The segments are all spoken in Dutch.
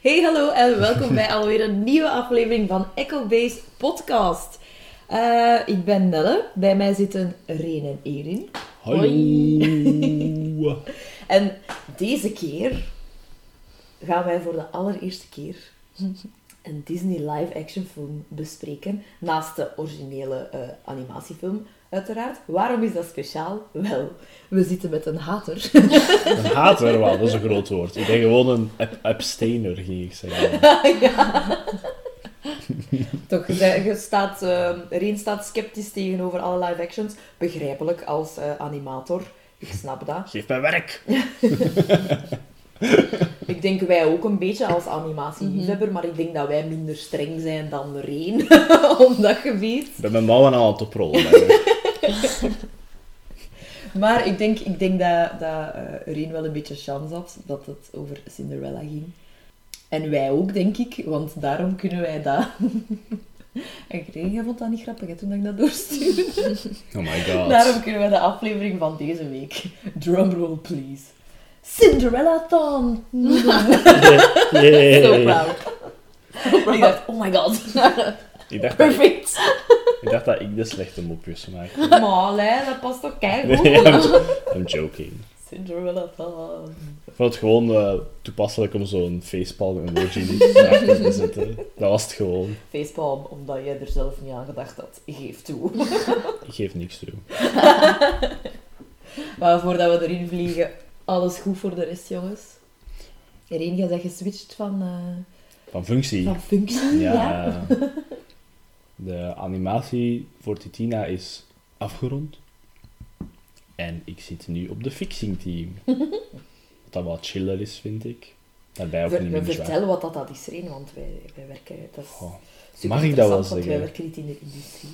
Hey, hallo en welkom bij alweer een nieuwe aflevering van Echo Base Podcast. Eh, ik ben Nelle, bij mij zitten Reen en Erin. Hallo. En deze keer gaan wij voor de allereerste keer een Disney live-action film bespreken, naast de originele eh, animatiefilm uiteraard. Waarom is dat speciaal? Wel, we zitten met een hater. Een hater, wel, dat is een groot woord. Ik ben gewoon een ab- abstainer, ging ik zeggen. ja. Toch, je, staat, eh, Reen staat sceptisch tegenover alle live actions. Begrijpelijk als eh, animator. Ik snap dat. Geef mij werk. Ik denk wij ook een beetje als animatieliefhebber, maar ik denk dat wij minder streng zijn dan Reen op dat gebied. Ik ben mijn mouwen aan het oprollen. Maar ik denk, ik denk dat, dat eh wel een beetje chance had dat het over Cinderella ging. En wij ook, denk ik, want daarom kunnen wij dat... En Reen, jij vond dat niet grappig hè, toen ik dat doorstuurde. Oh my god. Daarom kunnen we de aflevering van deze week. Drumroll, please. Cinderella. So proud. Ik dacht, oh my god. Ik dacht, dat, Perfect. ik dacht dat ik de slechte mopjes maakte. Maar nee, dat past toch keigoed. Nee, I'm, I'm joking. Cinderella Thon. Ik vond het gewoon eh, toepasselijk om zo'n facepalm emoji erachter te zetten. Dat was het gewoon. Facepalm, omdat jij er zelf niet aan gedacht had. Geef toe. Ik geef niks toe. Maar voordat we erin vliegen, alles goed voor de rest, jongens. Erin, jij bent geswitcht van, eh, Van functie. van functie, ja? Ja. De animatie voor Titina is afgerond. En ik zit nu op de fixing team. Wat dat wat chiller is, vind ik. Daarbij ook Ver- niet minder zwaar. vertellen wat dat, dat is, Reen, want wij, wij werken... Dat is Mag ik dat wel want wij zeggen? werken niet in de industrie.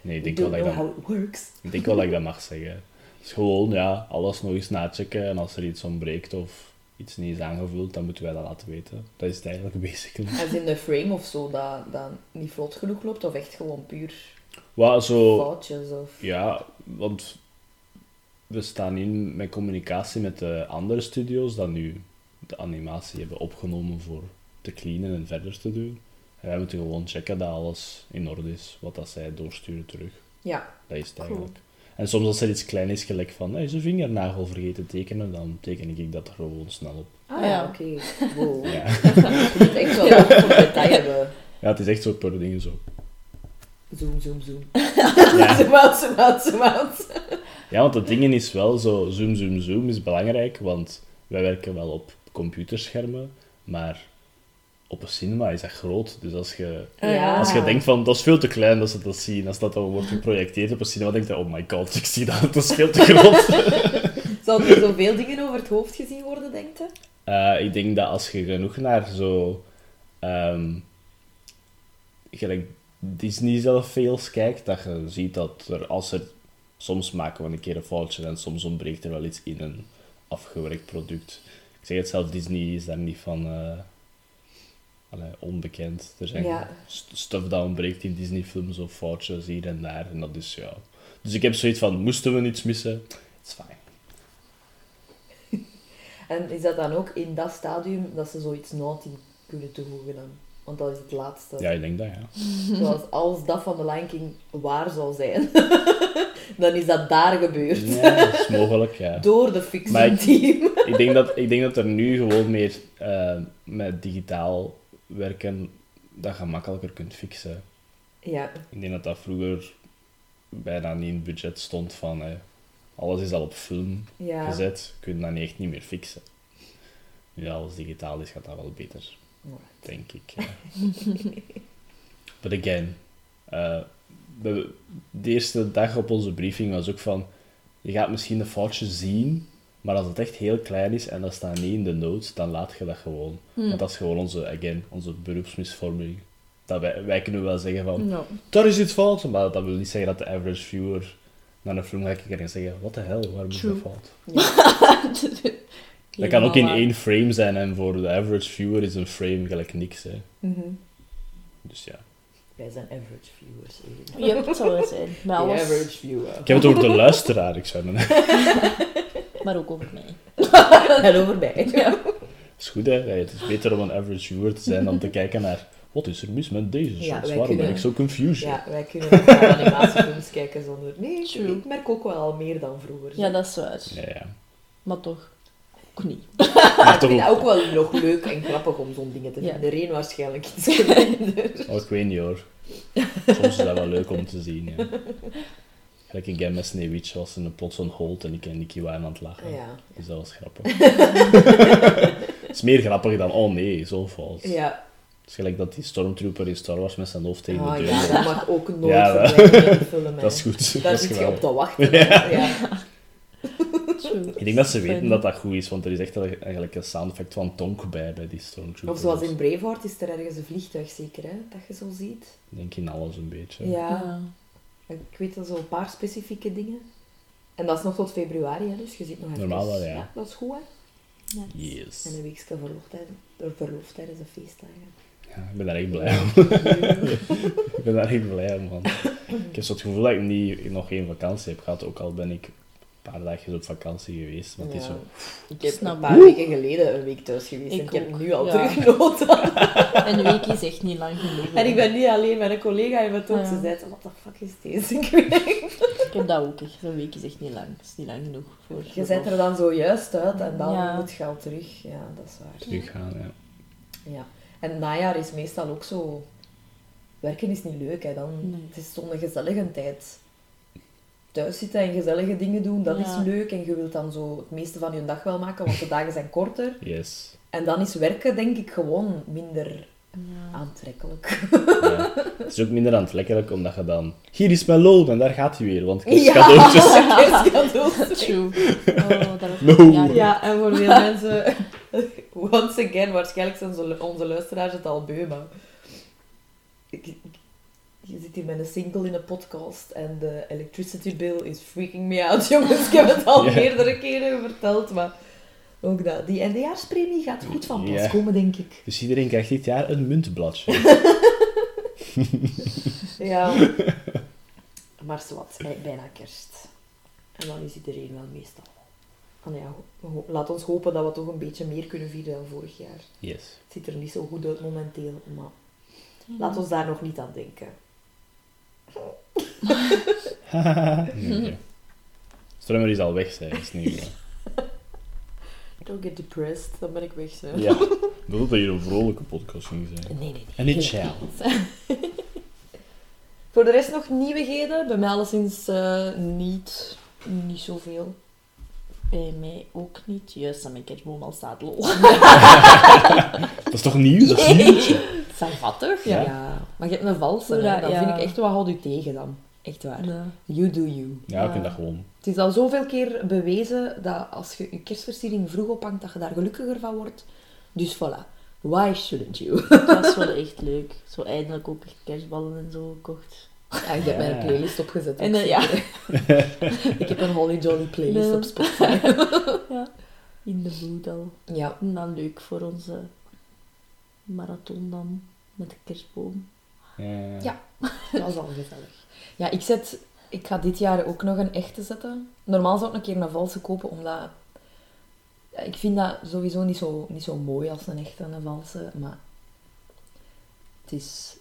Nee, ik denk, wel dat ik, dat, how it works. ik denk wel dat ik dat mag zeggen. Het is gewoon, ja, alles nog eens nachecken. En als er iets ontbreekt of iets niet is aangevuld, dan moeten wij dat laten weten. Dat is het eigenlijk basically. Als in de frame of zo, dat, dat niet vlot genoeg loopt, of echt gewoon puur Wat zo... foutjes, of... Ja, want we staan in met communicatie met de andere studio's dat nu de animatie hebben opgenomen voor te cleanen en verder te doen. En wij moeten gewoon checken dat alles in orde is, wat dat zij doorsturen terug. Ja, Dat is het Cool. En soms als er iets klein is, gelijk van, hij is een vingernagel vergeten tekenen, dan teken ik dat er gewoon snel op. ah Ja. ja, oké. Wow. Ja. Je moet echt wel een detail hebben. ja, het is echt zo per ding zo. Zoom, zoom, zoom. Ja. Zoom out, zoom out, zoom out. Ja, want het ding is wel zo, zoom, zoom, zoom is belangrijk, want wij werken wel op computerschermen, maar op een cinema is dat groot. Dus als je, Ja. als je denkt van, dat is veel te klein dat ze dat zien, als dat dan wordt geprojecteerd op een cinema, denk je, oh my god, ik zie dat, dat is veel te groot. Zal er zoveel dingen over het hoofd gezien worden, denkt je? Eh, ik denk dat als je genoeg naar zo, ehm gelijk Disney zelf veel kijkt, dat je ziet dat er, als er, soms maken we een keer een foutje en soms ontbreekt er wel iets in een afgewerkt product. Ik zeg het zelf, Disney is daar niet van eh, allee, onbekend. Er zijn Ja. stuff dat ontbreekt in Disney-films of foutjes hier en daar. En dat is ja. Dus ik heb zoiets van: moesten we iets missen? It's fine. En is dat dan ook in dat stadium dat ze zoiets naughty kunnen toevoegen dan? Want dat is het laatste. Ja, ik denk dat ja. Zoals als dat van de Lion King waar zou zijn, dan is dat daar gebeurd. Ja, dat is mogelijk, ja. Door de Maar ik- team. ik, denk dat, ik denk dat er nu gewoon meer eh, met digitaal werken dat je makkelijker kunt fixen. Ja, Ik denk dat dat vroeger bijna niet in het budget stond van eh, alles is al op film ja. gezet, kun je dat niet echt niet meer fixen. Nu alles digitaal is, gaat dat wel beter, denk ik. ja. But again, eh, de, de eerste dag op onze briefing was ook van, je gaat misschien een foutje zien, maar als het echt heel klein is en dat staat niet in de notes, dan laat je dat gewoon. Want dat is gewoon onze, again, onze beroepsmisvorming. Dat wij, wij kunnen wel zeggen van, No. daar is iets fout, maar dat wil niet zeggen dat de average viewer naar een film gaat kijken en zeggen, wat de hel, waarom is dat fout? Ja. Dat kan ook in één frame zijn en voor de average viewer is een frame gelijk niks. Hè. Mhm. Dus ja. Wij zijn average viewers. Yep, dat zou het zijn. The alles, average viewer. Ik heb het over de luisteraar, ik zou dan... maar ook over mij. En over mij. is goed, hè. Het is beter om een average viewer te zijn dan te kijken naar... Wat is er mis met deze Ja, shots? Waarom ben ik zo confused? Ja, wij kunnen ook naar animatiefilms kijken zonder... Nee, ik, True. ik merk ook wel al meer dan vroeger. Ja, dat is waar. Ja, ja. Maar toch, ook niet. Maar ik toch vind ook... het ook wel nog leuk en grappig om zo'n dingen te Ja. vinden. Reen waarschijnlijk iets minder. Oh, ik weet niet hoor. Soms is dat wel leuk om te zien, ja. Gelijk in Game met Sneeuwwitje was een plots een holt en ik en Nicky waren aan het lachen. Ja. Dus dat was grappig. Het is meer grappig dan, oh nee, zo vals. Ja. Het is gelijk dat die stormtrooper in Star Wars met zijn hoofd tegen Ah, de deur ja, dat mag ook nooit Ja, wel. verdwijnen in de film. hè. Dat is goed. Daar dat is zit je op geweldig. te wachten. hè. Ja. True. Ik denk dat ze weten dat dat goed is, want er is echt eigenlijk een sound effect van Tonk bij, bij die stormtrooper. Of zoals in Braveheart is er ergens een vliegtuig zeker, hè? Dat je zo ziet. Ik denk in alles een beetje. Ja. Ja. Ik weet al zo een paar specifieke dingen. En dat is nog tot februari, hè, dus je zit nog even... Normaal wel, ja. Dat is goed, hè? Yes. En een weekje verlof tijdens, door verlof tijdens de feestdagen. Ja, ik ben daar echt blij om. ik ben daar echt blij om, man. Ik heb zo het gevoel dat ik niet, nog geen vakantie heb gehad, ook al ben ik paar dagjes op vakantie geweest. Maar het is zo... Ik heb Snap een paar weken geleden een week thuis geweest en Ik heb nu al ja. En een week is echt niet lang genoeg. En ik ben niet alleen, mijn collega heeft het ook. Ze zei, what the fuck is deze? Ik. Ik heb dat ook echt. Zo'n week is echt niet lang. Het is niet lang genoeg voor. Je zet er dan zo juist uit en dan Ja. moet je al terug. Ja, dat is waar. teruggaan, ja. Ja. En het najaar is meestal ook zo... Werken is niet leuk, hè. Dan, Nee. Het is zo'n gezellige tijd. Thuis zitten en gezellige dingen doen, dat Ja. is leuk. En je wilt dan zo het meeste van je dag wel maken, want de dagen zijn korter. Yes. En dan is werken, denk ik, gewoon minder Ja. aantrekkelijk. Ja. Het is ook minder aantrekkelijk, omdat je dan... Hier is mijn loon, en daar gaat hij weer, want Ja, kerstcadeautjes. kerstcadeautjes. True. Oh, dat No. Ja, Ja, en voor veel mensen, once again, waarschijnlijk zijn onze, onze luisteraars het al beu, maar ik- je zit hier met een single in een podcast en de electricity bill is freaking me out, jongens. Ik heb het al Ja. meerdere keren verteld, maar ook dat. Die eindejaarspremie gaat goed van pas Ja. komen, denk ik. Dus iedereen krijgt dit jaar een muntbladje. Ja. Maar zwart, bijna kerst. En dan is iedereen wel meestal. En ja, ho- ho- laat ons hopen dat we toch een beetje meer kunnen vieren dan vorig jaar. Yes. Het ziet er niet zo goed uit momenteel, maar laat ons daar nog niet aan denken. Nee. Strummer is al weg, zei is niet. Don't get depressed, dan ben ik weg. Zo. Ja. Bedoel dat je een vrolijke podcast ging zijn. Nee, nee, nee. En niet chill. Voor de rest nog nieuwigheden. Bij mij alleszins eh, niet, niet zoveel. Bij mij ook niet. Juist aan mijn kerstboom al staat lol. Dat is toch nieuw? Dat is nieuw. Savattig? Ja. Ja. Maar je hebt een valse, hè. Dan ja. vind ik echt wat houdt u tegen dan. Echt waar. Ja. You do you. Ja, ik vind dat gewoon. Het is al zoveel keer bewezen dat als je je kerstversiering vroeg ophangt, dat je daar gelukkiger van wordt. Dus voilà. Why shouldn't you? Dat is wel echt leuk. Zo eindelijk ook echt kerstballen en zo gekocht. Ja, ik heb mijn Ja. playlist opgezet. En, eh, ja. ik heb een Holly Jolly playlist op Spotify. Ja. In de mood al. Ja. En dan leuk voor onze marathon dan. Met de kerstboom. Ja. Ja. Dat is al gezellig. Ja, ik, zet, ik ga dit jaar ook nog een echte zetten. Normaal zou ik een keer een valse kopen, omdat... ja, ik vind dat sowieso niet zo, niet zo mooi als een echte een valse, maar... Het is...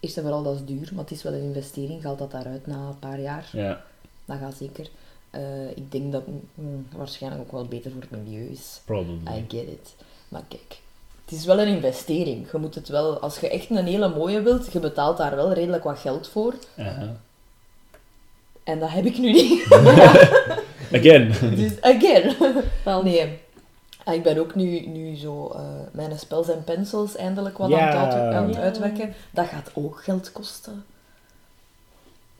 Eerst en vooral, dat is duur, maar het is wel een investering. Gaat dat daaruit na een paar jaar? Ja. Dat gaat zeker. Eh, ik denk dat mm, waarschijnlijk ook wel beter voor het milieu is. Probably. I get it. Maar kijk, het is wel een investering. Je moet het wel, als je echt een hele mooie wilt, je betaalt daar wel redelijk wat geld voor. En dat heb ik nu niet. Again. dus again. Wel, Nee. Ah, Ik ben ook nu, nu zo eh, mijn spels en pencils eindelijk wat aan, het uit, aan het Ja. uitwerken. Dat gaat ook geld kosten.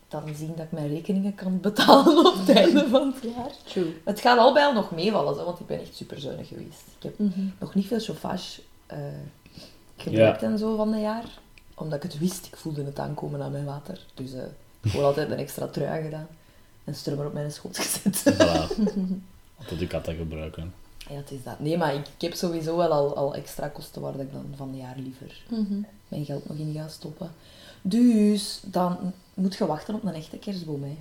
Dan zien dat ik mijn rekeningen kan betalen op het einde van het jaar. True. Het gaat al bij al nog meevallen, hè, want ik ben echt super zuinig geweest. Ik heb Mhm. nog niet veel chauffage eh, gebruikt en zo van de jaar. Omdat ik het wist, ik voelde het aankomen aan mijn water. Dus eh gewoon altijd een extra trui gedaan. En strummer op mijn schoot gezet. Voilà. Tot ik had dat gebruiken. ja, het is dat. Nee, maar ik, ik heb sowieso wel al, al extra kosten waar ik dan van de jaar liever Mhm. mijn geld nog in ga stoppen. Dus dan moet je wachten op een echte kerstboom. Hè.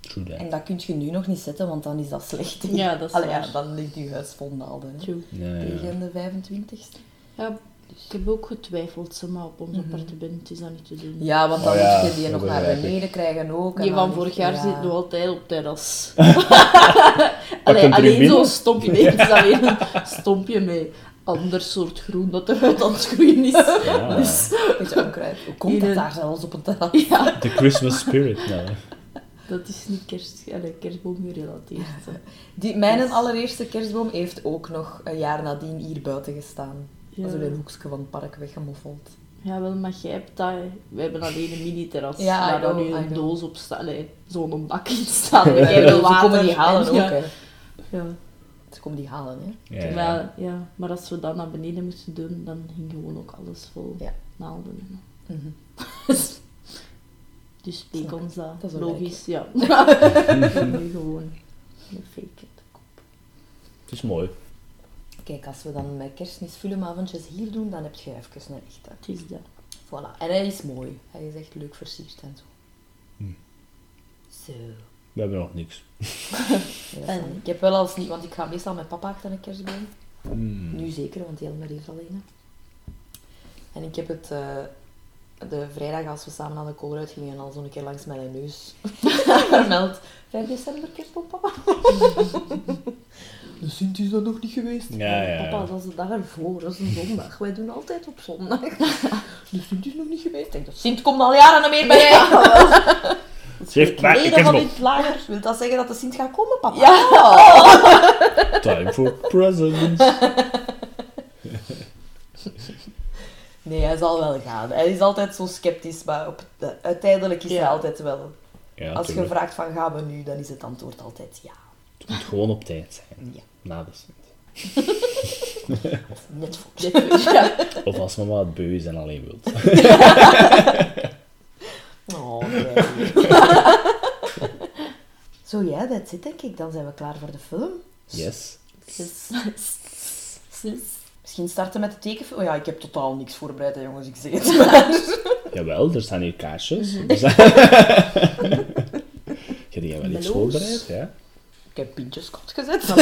True that. En dat kun je nu nog niet zetten, want dan is dat slecht. Ja, dat is Allee, waar. ja, dan ligt je huis vol naalden. Ja, ja. Tegen de 25ste. Ja, ik heb ook getwijfeld, zeg maar op ons appartement is dat niet te doen. Ja, want dan Oh ja, moet je die nog naar beneden krijgen ook. en Die van vorig jaar ja. zit nog altijd op terras. Alleen binnen. zo'n stompje. Nee, het is weer een stompje met ander soort groen dat eruit aan het groeien is. Ja. Dus, Beetje onkruid. Hoe komt dat een- daar zelfs op een terras? ja, De Christmas spirit, nou. dat is niet kerst, allee, kerstboom gerelateerd. Die, mijn allereerste kerstboom heeft ook nog een jaar nadien hier buiten gestaan. Ja. Dat is in een hoekje van het park weggemoffeld. Ja, wel, maar jij hebt dat... We hebben alleen een mini-terras Ja, waar dan nu een know. doos op staat. Zo'n bak in staat. keiveel ze komen die halen en- ook, ja. hè. Ja. Ze komen die halen, hè. Ja, ja. Maar, ja, maar als we dat naar beneden moesten doen, dan ging gewoon ook alles vol Ja. naalden. Mhm. Dus leek ons dat, Dat is een logisch, ja. En nu gewoon een fake it. Het is mooi. Kijk, als we dan met kerstmisfilmavondjes hier doen, dan heb je even een echte. Het is dat. Voilà. En hij is mooi. Hij is echt leuk versierd en zo. Hm. Zo. We hebben nog niks. Ja, niet. ik heb wel als niet, want ik ga meestal met papa achter een kerstboom. Mm. Nu zeker, want Jelmer heeft al een. En ik heb het eh, de vrijdag als we samen aan de koolruit gingen al zo'n keer langs mijn neus vermeld. 5 december kerstboom, papa. De Sint is dat nog niet geweest. Ja, ja. Papa, dat is de dag ervoor, dat is een zondag. Wij doen altijd op zondag. De Sint is nog niet geweest. Ik denk, de Sint komt al jaren meer bij jij. Ze heeft maar Leden van dit lager. Wil dat zeggen dat de Sint gaat komen, papa? Ja! Time for presents. Nee, hij zal wel gaan. Hij is altijd zo sceptisch, maar op de- uiteindelijk is Ja. hij altijd wel. Ja, Als je tuurlijk. vraagt van gaan we nu, dan is het antwoord altijd ja. Het moet gewoon op tijd zijn. Ja. Na de Sint. Of net voor. Je. Of als mama het beu is en alleen wilt. Oh, nee. Zo ja, that's it denk ik. Dan zijn we klaar voor de film. Yes. Sis. Misschien starten met de tekenfilm. Oh ja, ik heb totaal niks voorbereid, hè, jongens. Ik zeg het maar. Jawel, er staan hier kaarsjes. Mhm. Er zijn- Heb jij wel iets voorbereid? Ja? Ik heb pintjes kot gezet.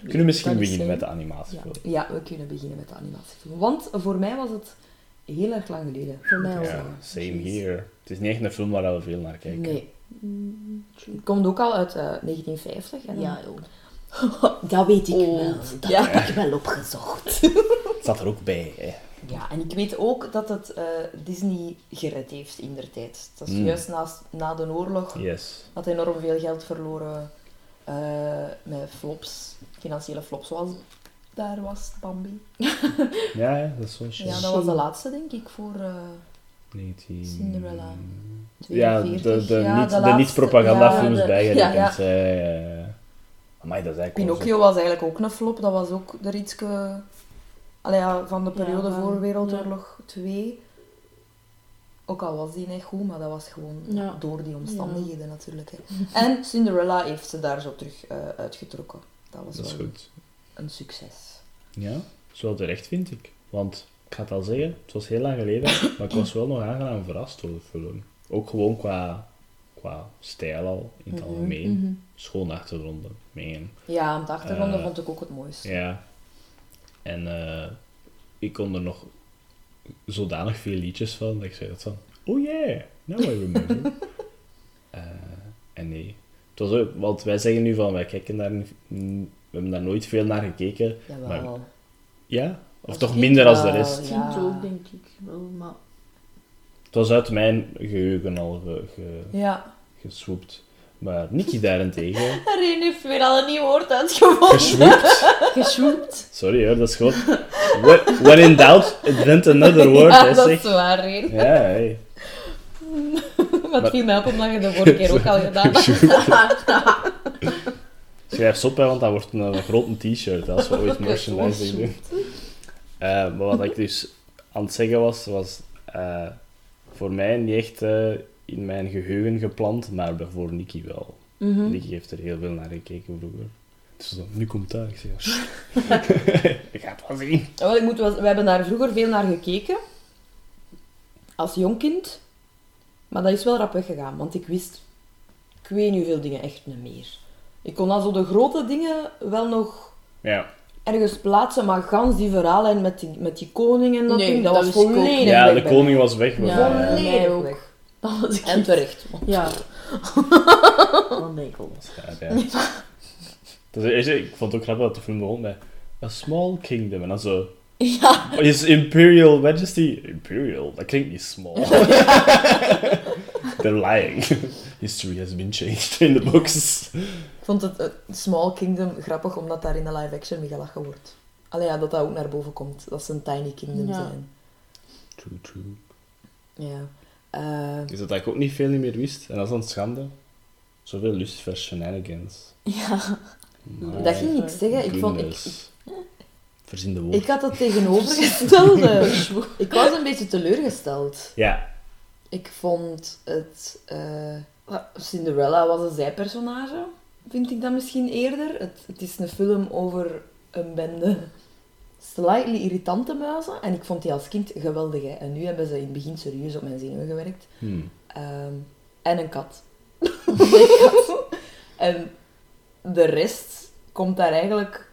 Kunnen we misschien beginnen zijn. met de animatiefilm? Ja, we kunnen beginnen met de animatiefilm. Want voor mij was het heel erg lang geleden. Voor mij. Ja, same here. Het is niet echt een film waar we veel naar kijken. Nee. Mm. Het komt ook al uit eh, 1950. En Ja, joh. dat weet ik Oh, wel. Dat ja. heb ik wel opgezocht. Het staat er ook bij. Hè. Ja, en ik weet ook dat het eh, Disney gered heeft in der tijd. Dat is Mm. juist naast, na de oorlog. Yes. had enorm veel geld verloren eh, met flops, financiële flops, zoals daar was Bambi. Ja, ja, dat is zo. Ja, dat was de laatste, denk ik, voor eh 19... Cinderella. Ja, 42. de, de, Ja, de de niet-propagandafilms ja, bijgerekend. ja, Ja, ja. Amai, dat is eigenlijk wel Pinocchio was eigenlijk ook een flop. Dat was ook er iets ja, van de periode Ja, voor. Wereldoorlog 2. Ook al was die niet goed, maar dat was gewoon Ja. door die omstandigheden natuurlijk. Hè. En Cinderella heeft ze daar zo terug eh, uitgetrokken. Dat was. Dat is wel goed. een succes. Ja, zo terecht vind ik. Want, ik ga het al zeggen, het was heel lang geleden, maar ik was wel nog aangenaam verrast door de film. Ook gewoon qua, qua stijl al, in het Mhm, algemeen. Mhm. Schoon achtergronden, meen. Ja, het achtergrond Eh, vond ik ook het mooiste. Ja. En eh, ik kon er nog zodanig veel liedjes van, dat ik zei dat van, oh yeah, now I remember. Eh, en nee. Het was ook, want wij zeggen nu van, wij kijken daar, we hebben daar nooit veel naar gekeken. Jawel. maar- Ja? Of Als toch minder als de wel, rest? Ja. Ook, denk ik wel, maar... Het was uit mijn geheugen al ge, ge- Ja. geswoept. Maar Nicky daarentegen, Rien heeft weer al een nieuw woord uitgevonden. geswoept. Geshoept. Sorry hoor, dat is gewoon... When, when in doubt, invent another word, ja, hè, dat is waar, Rien. Ja, hey. Wat viel mij op omdat je de vorige keer ook al gedaan hebt. Schrijf op, hè, want dat wordt een, een grote t-shirt als we ooit merchandising doen. Eh, maar wat ik dus aan het zeggen was, was eh, voor mij niet echt eh, in mijn geheugen geplant, maar voor Nicky wel. Mhm. Nicky heeft er heel veel naar gekeken vroeger. Dus nu komt daar. Ik zeg, ja, "Sst." je gaat wel zien. Ja, wel, ik moet wel, we hebben daar vroeger veel naar gekeken. Als jong kind. Maar dat is wel rap weggegaan, want ik wist... Ik weet niet hoeveel dingen echt niet meer. Ik kon dan zo de grote dingen wel nog Ja. ergens plaatsen, maar gans die verhalen met die, met die koning en dat Nee, ding, dat, dat was ik volledig ja, de koning was weg. Ja. Volledig weg. Dat was ik En terecht. Ja. Wat een ekel. Ja, Dus, weet je, ik vond het ook grappig dat de film begon bij A Small Kingdom. En dan zo... Ja. Is Imperial Majesty... Imperial? Dat klinkt niet small. They're lying. History has been changed in the books. Ik vond het Small Kingdom grappig, omdat daar in de live-action mee gelachen wordt. Allee, ja, dat dat ook naar boven komt. Dat ze een tiny kingdom Ja. zijn. True, true. Ja. Eh, Is dat dat ik ook niet veel niet meer wist? En dat is een schande. Zoveel Lucifer shenanigans. Ja. Dat ging ik zeggen. Ik, vond, ik. Verzin de woord. ik had het tegenovergestelde. ik was een beetje teleurgesteld. Ja. Ik vond het... eh, Cinderella was een zijpersonage, vind ik dat misschien eerder. Het, het is een film over een bende slightly irritante muizen. En ik vond die als kind geweldig. Hè. En nu hebben ze in het begin serieus op mijn zenuwen gewerkt. Hmm. Ehm, en een kat. En de rest komt daar eigenlijk...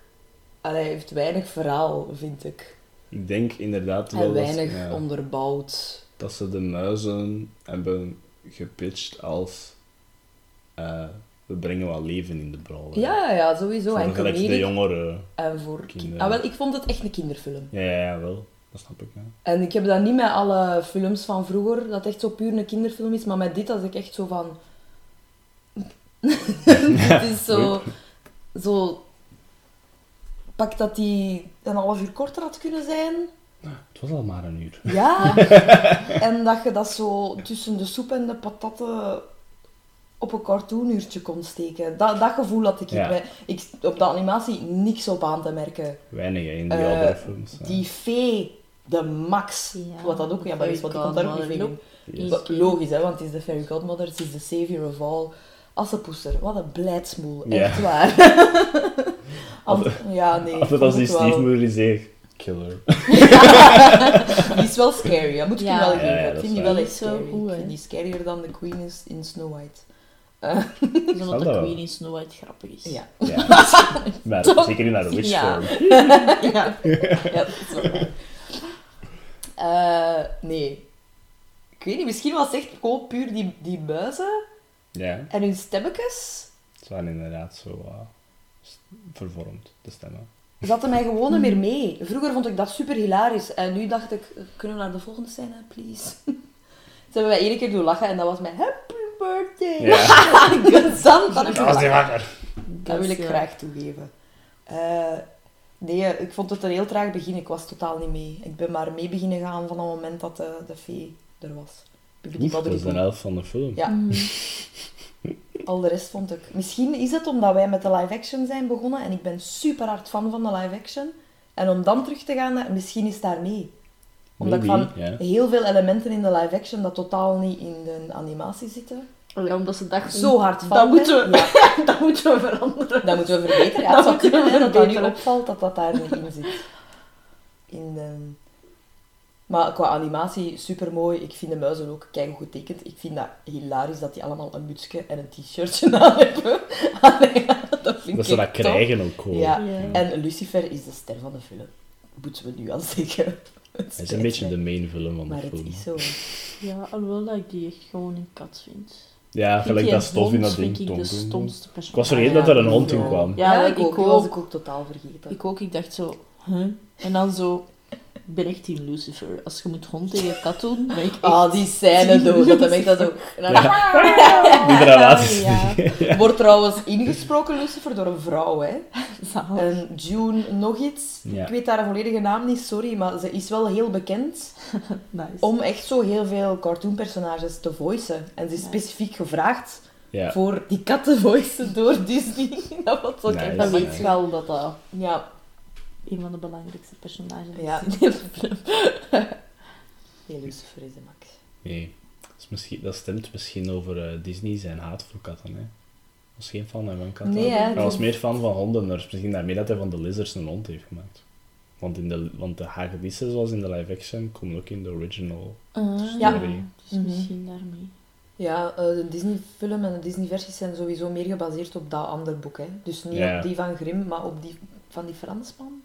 Allee, heeft weinig verhaal, vind ik. Ik denk inderdaad wel En dat, weinig ja, onderbouwd. dat ze de muizen hebben gepitcht als... eh, we brengen wat leven in de brouwerij. Ja, ja, sowieso. Voor En de jongeren. En voor kinderen. kinderen. Ah, wel, ik vond het echt een kinderfilm. Ja, ja, ja, wel. Dat snap ik, ja. En ik heb dat niet met alle films van vroeger, dat echt zo puur een kinderfilm is, maar met dit was ik echt zo van... het is zo... Zo... Pak dat die een half uur korter had kunnen zijn. Het was al maar een uur. Ja. en dat je dat zo tussen de soep en de patatten op een cartoonuurtje kon steken. Dat, dat gevoel had ik. Ja. ik. Op de animatie niks op aan te merken. Weinig in die Eh, andere films. ja. Die fee, de max. Ja. Wat dat ook ja, maar is, want die komt daar ook niet in. Yes. Wat- Logisch, hè, want het is de fairy godmother, het is de savior of all. Assepoester, wat een blijdsmoel, Ja. echt waar. Ant- ja, nee. ik Altijd als die stiefmoeder die zegt, killer. Die is wel scary, dat moet ik Ja. je wel geven. ja, ik vind is die wel echt is scary. goed, ik vind die scarier dan de queen is in Snow White. Omdat Snap de dat wel. Queen in Snow White grappig is. Ja. Ja. maar zeker in haar witch Ja. form. ja. ja, dat is wel waar. Eh, nee. Ik weet niet, misschien was het echt gewoon puur die, die buizen Ja, en hun stemmetjes. ze waren inderdaad zo uh, s- vervormd, de stemmen. zaten mij gewoon niet meer mee. Vroeger vond ik dat super hilarisch. En nu dacht ik, kunnen we naar de volgende scène, please? Ze hebben mij één keer doen lachen en dat was mijn happy birthday. Ja. Dat was die gelachen. wakker. Dat wil ik ja. graag toegeven. Eh, nee, ik vond het een heel traag begin. Ik was totaal niet mee. Ik ben maar mee beginnen gaan van het moment dat de, de fee er was. Oef, dat is de boo. helft van de film. Ja, Mm. al de rest vond ik... Misschien is het omdat wij met de live-action zijn begonnen en ik ben super hard fan van de live-action. En om dan terug te gaan naar... Misschien is daar mee. Omdat Maybe, ik van heel veel elementen in de live-action dat totaal niet in de animatie zitten. Ja, omdat ze dachten... Zo hard van Dat moeten we, Ja, dat moeten we veranderen. dat moeten we verbeteren. Ja, Dat het zou we kunnen dat dat nu opvalt dat dat daar niet in zit. In de... Maar qua animatie, super mooi. Ik vind de muizen ook keigoed getekend. Ik vind dat hilarisch dat die allemaal een mutsje en een t-shirtje aan hebben. Allee, dat vind Dat ik ze dat krijgen ook gewoon. Ja. Ja. En Lucifer is de ster van de film. Moeten we nu al zeggen. Het is een beetje de main film van de Maar het film. is zo. Ja, alhoewel dat ik die echt gewoon een kat vind. Ja, Vind gelijk dat stof in dat ding. vind ik de tom, tom. stomste Ik persoon. was vergeten Ah, dat er een ja, hond in kwam. Ja, Ja, ik ik ook. was ik ook totaal vergeten. Ik ook, ik dacht zo, huh? En dan zo, ik ben echt in Lucifer. Als je moet hond tegen kat doen, ben ik echt... Ah, die scène dood. Dat hem echt dat zo... Die dramatisch. Ja, Wordt trouwens ingesproken, Lucifer, door een vrouw, hè. zalig. En June nog iets. Ja. Ik weet haar volledige naam niet, sorry, maar ze is wel heel bekend Nice. om echt zo heel veel cartoonpersonages te voicen. En ze is Ja. specifiek gevraagd Ja. voor die kat te voicen door Disney. dat was ook Nice. echt Dat weet wel dat dat Ja, een van de belangrijkste personages Ja. in deze film. heel Lucifer is de max. Nee. Dat, is misschien, dat stemt misschien over eh, Disney zijn haat voor katten. Hè. Ik was geen fan van katten. Nee, hè, Hij was meer fan van honden. Maar misschien daarmee dat hij van de lizards een hond heeft gemaakt. Want, in de, want de hagedissen, zoals in de live-action, komen ook in de original. Ah, Ja. Dus Mhm. misschien daarmee. Ja, eh, de Disney-film en de Disney-versies zijn sowieso meer gebaseerd op dat andere boek. Hè. Dus niet Ja. op die van Grimm, maar op die van die Fransman.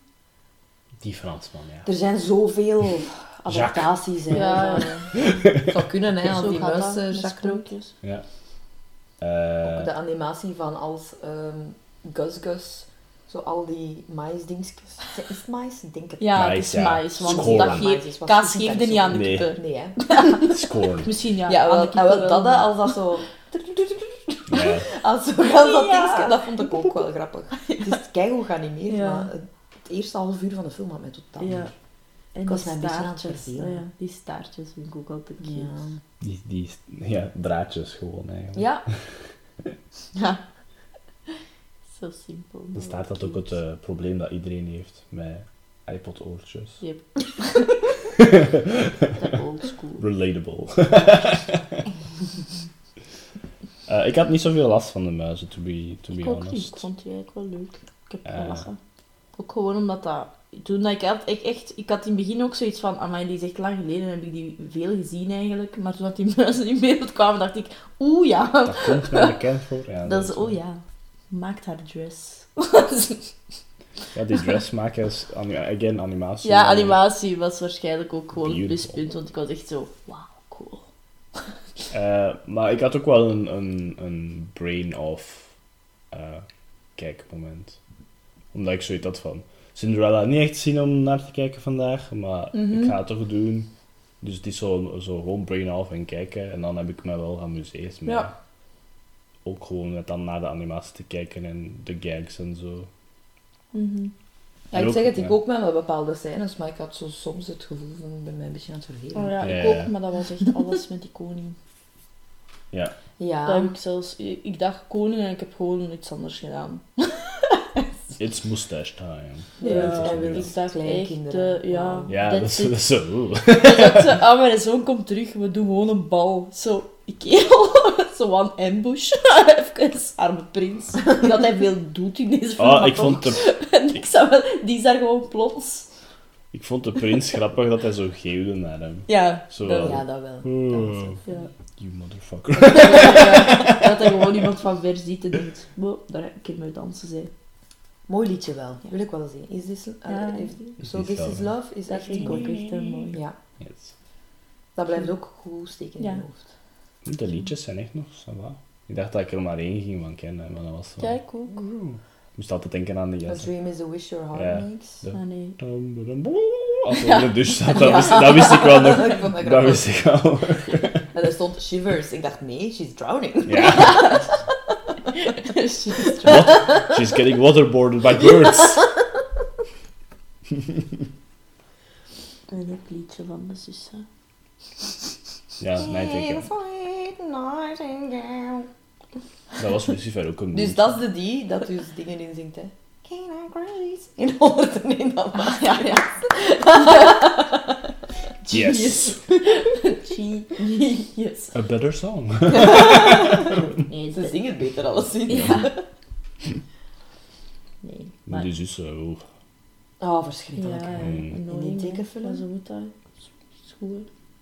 Die Fransman, ja. Er zijn zoveel adaptaties. Hè, Ja. Het zou kunnen, hè, als die dat eh, Jacques ja. Ook Eh, de animatie van als ehm Gus Gus, zo al die maïsdingetjes. Is het mais? Ik denk het. Ja, Mais, het is ja. mais, want Scoren. dat Mais geeft, kaas geeft en er niet aan de Nee. kippen. Nee, hè. Misschien ja, Ja, aan wel, de kippen wel, dat als dat zo... Ja. Als zo gaan dat Ja. dingetje, dat vond ik ook wel grappig. Het is keigoed geanimeerd, Ja. maar het eerste half uur van de film had mij totaal Ja. En Ik die was mij een beetje aan het staartjes. vervelen. Oh ja, die staartjes vind ik ook altijd cute. Ja. Die, die, ja, draadjes gewoon eigenlijk. ja, Ja. Zo simpel. Dan staat dat ook het eh, probleem dat iedereen heeft met iPod-oortjes. Yep. Old school. Relatable. Eh, ik had niet zoveel last van de muizen, to be, to be Ik ook niet. honest. Ik vond die eigenlijk wel leuk. Ik heb gelachen. Ook gewoon omdat dat... Toen dat ik had, ik echt... Ik had in het begin ook zoiets van... Amai, die is echt lang geleden. heb ik die veel gezien eigenlijk. Maar toen dat die muizen in beeld kwamen, dacht ik... Oeh ja. Dat komt mij bekend voor. Ja, Dat is... is- Oh ja. Maakt haar dress. Ja, die dressmakers, again, animatie. ja, animatie was waarschijnlijk ook gewoon het pluspunt. Want ik was echt zo... Wauw, cool. eh, maar ik had ook wel een, een, een brain-off eh, kijkmoment. Omdat ik zoiets had van... Cinderella niet echt zin om naar te kijken vandaag, maar Mhm. ik ga het toch doen. Dus het is zo, zo gewoon brain-off en kijken. En dan heb ik me wel geamuseerd met... Ja. Ook gewoon met dan naar de animatie te kijken en de gags en zo. Mhm. ja, En ik ook- zeg het, ik ook met wel bepaalde scènes, maar ik had zo soms het gevoel van, ik ben mij een beetje aan het vervelen. Oh ja, Ja, ik ja. ook. Maar dat was echt alles met die koning. Ja. Ja, Dat heb ik zelfs... Ik dacht koning en ik heb gewoon iets anders gedaan. It's mustache time. Ja, ik dacht echt, eh, ja. Ja, dat is, dat is zo... Ik dacht zo, ah, mijn zoon komt terug, we doen gewoon een bal. Zo, ik kerel, zo een ambush. Even, arme prins. Dat hij veel doet in deze film. Oh, maar ik vond, de, En ik zou wel, die is daar gewoon plots. ik vond de prins grappig dat hij zo geeuwde naar hem. Ja, Zo dat, wel. ja, dat wel. Dat was wel. ja. You motherfucker. Dat hij gewoon iemand van ver ziet en denkt, wow, daar heb ik mee dansen zijn. Mooi liedje wel, Ja. wil ik wel zien. Is this, uh, Ja. Is so This This Is Love? Is echt heel mooi. Ja, Yes. dat blijft ook goed steken in Ja. je hoofd. De liedjes zijn echt nog zo wat. Ik dacht dat ik er maar één ging van kennen, maar dat was zo... Ja, ik ook. Oeh. Ik moest altijd denken aan de A jas. dream is a wish your heart Ja. makes. De- Ah, nee. Als we in de douche zat, dat, wist, dat wist ik wel nog. Dat wist ik wel. En er stond shivers. Ik dacht, nee, she's drowning. Ja. She's What? Uh, She's getting waterboarded by birds. En het liedje van de zussen. Ja, Nightingale. Dat was Lucifer ook een Dus dat is de die dat dus dingen in zingt, hè. Canine Grace. In 101 dan. Ja, ja. Yes. Genius. A better song. Nee, Ze zingen het beter alleszins. Ja. Nee, Maar maar... die zussen, oeh. Oh, verschrikkelijk. Ja. Mm. hè. tekenfilm? Zo moet dat. Is.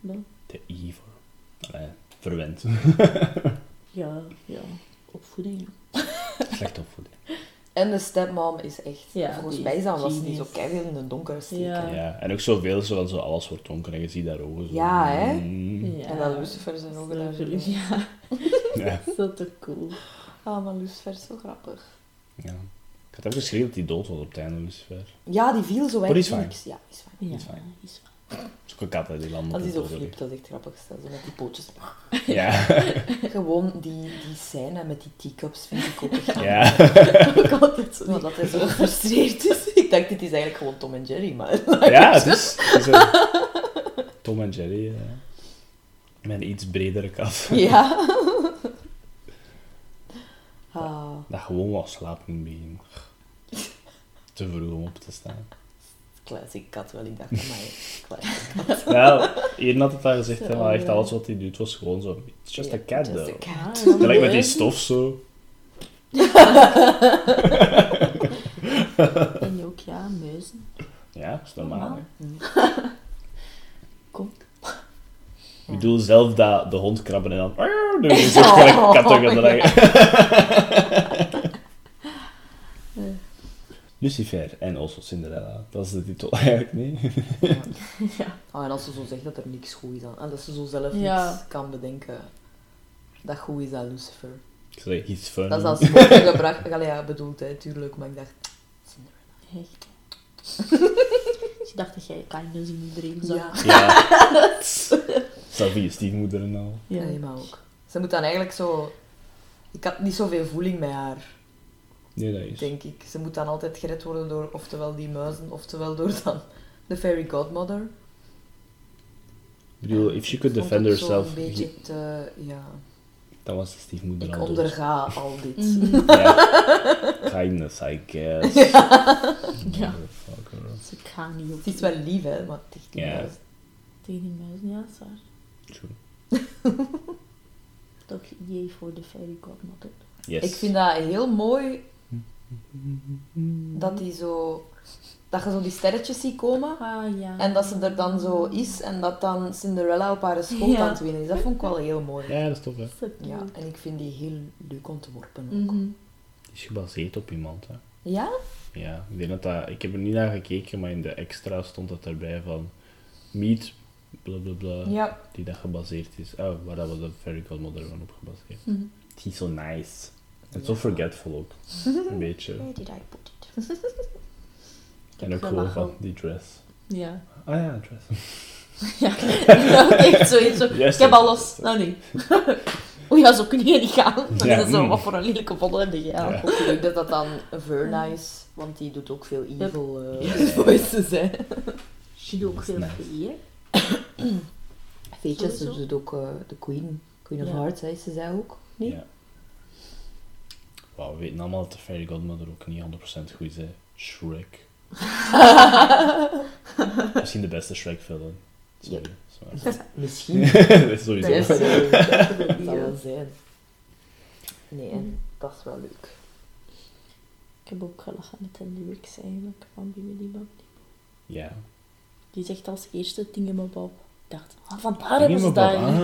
Dat. De evil. Allee, verwend. Ja, ja. Opvoeding. Slecht opvoeding. En de stepmom is echt... Ja, volgens mij is was die genius. zo keihard in de donker steken. Ja. Ja, en ook zoveel, zo, zo alles wordt donker en je ziet daar ogen. Zo. Ja, hè? Mm. Ja. En dan Lucifer zijn ogen daar zo. Ja, Ja. dat is toch cool. Ah, maar Lucifer is zo grappig. ja. Ik had even geschreven dat hij dood was op het einde, Lucifer. Ja, die viel zo Maar weg. die is fijn. niks. Ja, die is fijn. Ja, is fijn. is fijn. Het is ook een kat, hè, die land op Als de zo flipt, dat is echt grappig. Zo met die pootjes. Ja. Gewoon die, die scène met die teacups vind ik ook echt ja. ook altijd zo. Dat hij zo gefrustreerd is. Ik dacht, dit is eigenlijk gewoon Tom en Jerry, maar... Ja, het is, het is een Tom en Jerry. eh, met een iets bredere kat. Ja. Ah, Dat gewoon wel slapen begin. Te vroeg om op te staan. Classic kat wel. Ik dacht, maar classic kat. Ja, Ian had het al gezegd, Zo, maar echt ja. alles wat hij doet was gewoon zo. It's just a cat, Just a though. cat. Ah, Gelijk met die stof zo. En ook, ja, muizen. Ja, is normaal. hè. Kom. Ik bedoel zelf dat de hond krabben en dan... dus echt gelijk katten gedragen. Lucifer en also Cinderella. Dat is de titel eigenlijk, nee? Ja. Oh, en als ze zo zegt dat er niks goed is aan, en dat ze zo zelf Ja. niks kan bedenken dat goed is aan Lucifer. Ik zei, he's fun. Dat is als gebracht, Allee, ja, bedoeld, hè, tuurlijk, maar ik dacht, Cinderella. Echt. Ik dacht dat jij kindness in iedereen zag. Ja. Ja. Savie, stiefmoeder en al. Ja. Nee, maar ook. Ze moet dan eigenlijk zo... Ik had niet zoveel voeling met haar, Nee, dat is. denk ik. Ze moet dan altijd gered worden door oftewel die muizen, oftewel door dan de fairy godmother. Ik bedoel, if she could Ik vond defend herself, een beetje te... Ja, dan was de stiefmoeder ik al dood. onderga al dit. Mhm. Ja. Kindness, I guess. Ja. Motherfucker. Ze gaan niet op. Het is wel lief, hè, maar tegen die Ja. muizen. Tegen die muizen, ja, dat. True. Toch jee voor de fairy godmother. Yes. Ik vind dat heel mooi dat die zo... Dat je zo die sterretjes ziet komen. Ah, ja. En dat ze er dan zo is en dat dan Cinderella op haar schoot Ja. aan het winnen is. Dat vond ik wel heel mooi. Ja, dat is tof, hè. Ja, en ik vind die heel leuk ontworpen ook. Mhm. Die is gebaseerd op iemand, hè. Ja? Ja, ik denk dat dat... Ik heb er niet naar gekeken, maar in de extra stond dat erbij van... Meet, bla bla bla, Ja. die dat gebaseerd is. Oh, waar dat was de Fairy Godmother van op gebaseerd. Mhm. Die is zo nice. En zo forgetful ook. Een beetje. Where did I put it? Ik En heb ook gewoon gelachen. van die dress. Ja. Ah ja, dress. Ja, ja echt zoiets. Zo. Ik heb alles. Nou nee. O ja, zo kun je niet gaan. Ja, Dat is zo, mm. wat voor een lelijke volle heb je. Ja. Ja. Ook leuk dat dat dan Verna is, want die doet ook veel evil eh, voices, hè. She doet ook Dat is veel nice. vee, hè. Veetjes, ze doet ook eh, de Queen. Queen of Ja. Hearts, hè, is ze zij ook? Nee? Ja. Wauw, we weten allemaal dat de Fairy Godmother ook niet 100% goed is, hè. Shrek. Misschien de beste Shrek-film. Sorry. sorry. Misschien. dat is sowieso. Dat is, dat Ja. zal wel zijn. Nee, dat is wel leuk. Ik heb ook gelachen met de lyrics eigenlijk van Bibbidi Bob. Ja. Die zegt als eerste Thingamabob. Ik dacht, ah, vandaar hebben ze in ah.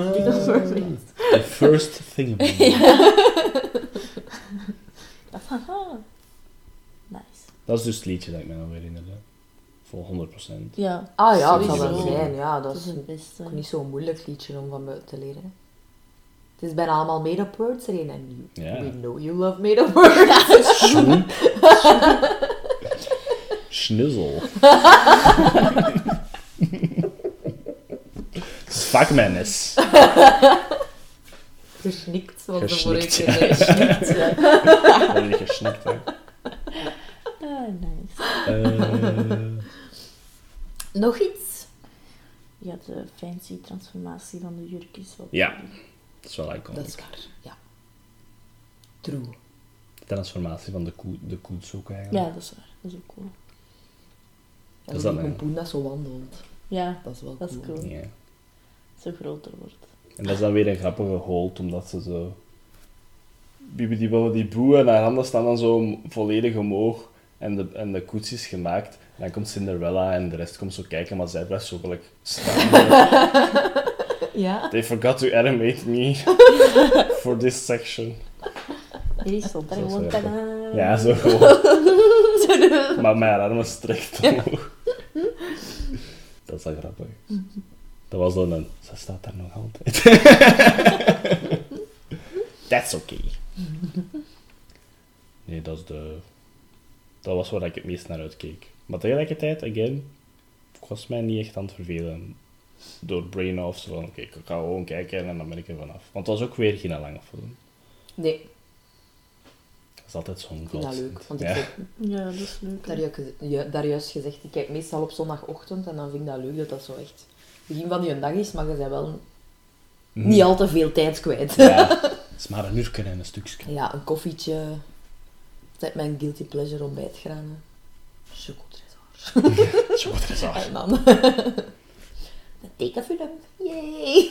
The first thing. Ik dacht, haha. Nice. Dat is dus het liedje dat ik me nog herinnerde. Voor 100%. Ja, Ah ja, het zal wel zijn. Ja, dat dat is ook niet zo'n moeilijk liedje om van buiten te leren. hè. Het is bijna allemaal made-up words erin. En you, we know you love made-up words. Schoen. Schnuzzel. Gesnikt, zoals de vorige Gesnikt, keer. Gesnikt, ja. Dat heb ik gesnikt, hè. Ah, nice. Nog iets? Ja, de fancy transformatie van de jurk is wel... Ja. dat is wel Dat iconic. is waar, ja. True. De transformatie van de, koe, de koets ook eigenlijk. Ja, dat is waar. Dat is ook cool. En is die dat een- pompoen dat zo wandelt. Ja, Dat is wel dat is cool. cool. Ja. Zo groter wordt. En dat is dan weer een grappige hold, omdat ze zo... Bobbidi Boe en haar handen staan dan zo volledig omhoog. En de, en de koets is gemaakt. En dan komt Cinderella en de rest komt zo kijken, maar zij blijft zo gelijk staan. Ja? They forgot to animate me for this section. Hier is. Ja, zo gewoon. maar mijn armen strekt omhoog. Dat is wel grappig. Dat was dan een... Ze staat daar nog altijd. That's okay. Nee, dat is de... Dat was waar ik het meest naar uitkeek. Maar tegelijkertijd, again, ik was mij niet echt aan het vervelen door brain off. Zo van, oké, ik ga gewoon kijken en dan ben ik er vanaf. Want het was ook weer geen lange film. Nee, Dat is altijd zo'n ik vind dat leuk. Want Ja. ik heb Ja, dat is leuk. ju- daar juist gezegd, ik kijk meestal op zondagochtend en dan vind ik dat leuk dat dat zo echt begin van je dag is, maar je bent wel Mhm. niet al te veel tijd kwijt. Ja, het is maar een uur en een stukje. Ja, een koffietje. Dat is mijn guilty pleasure ontbijtgranen. Chocotresor. Zo wordt het zo. En dan... een tekenfilm. Yay!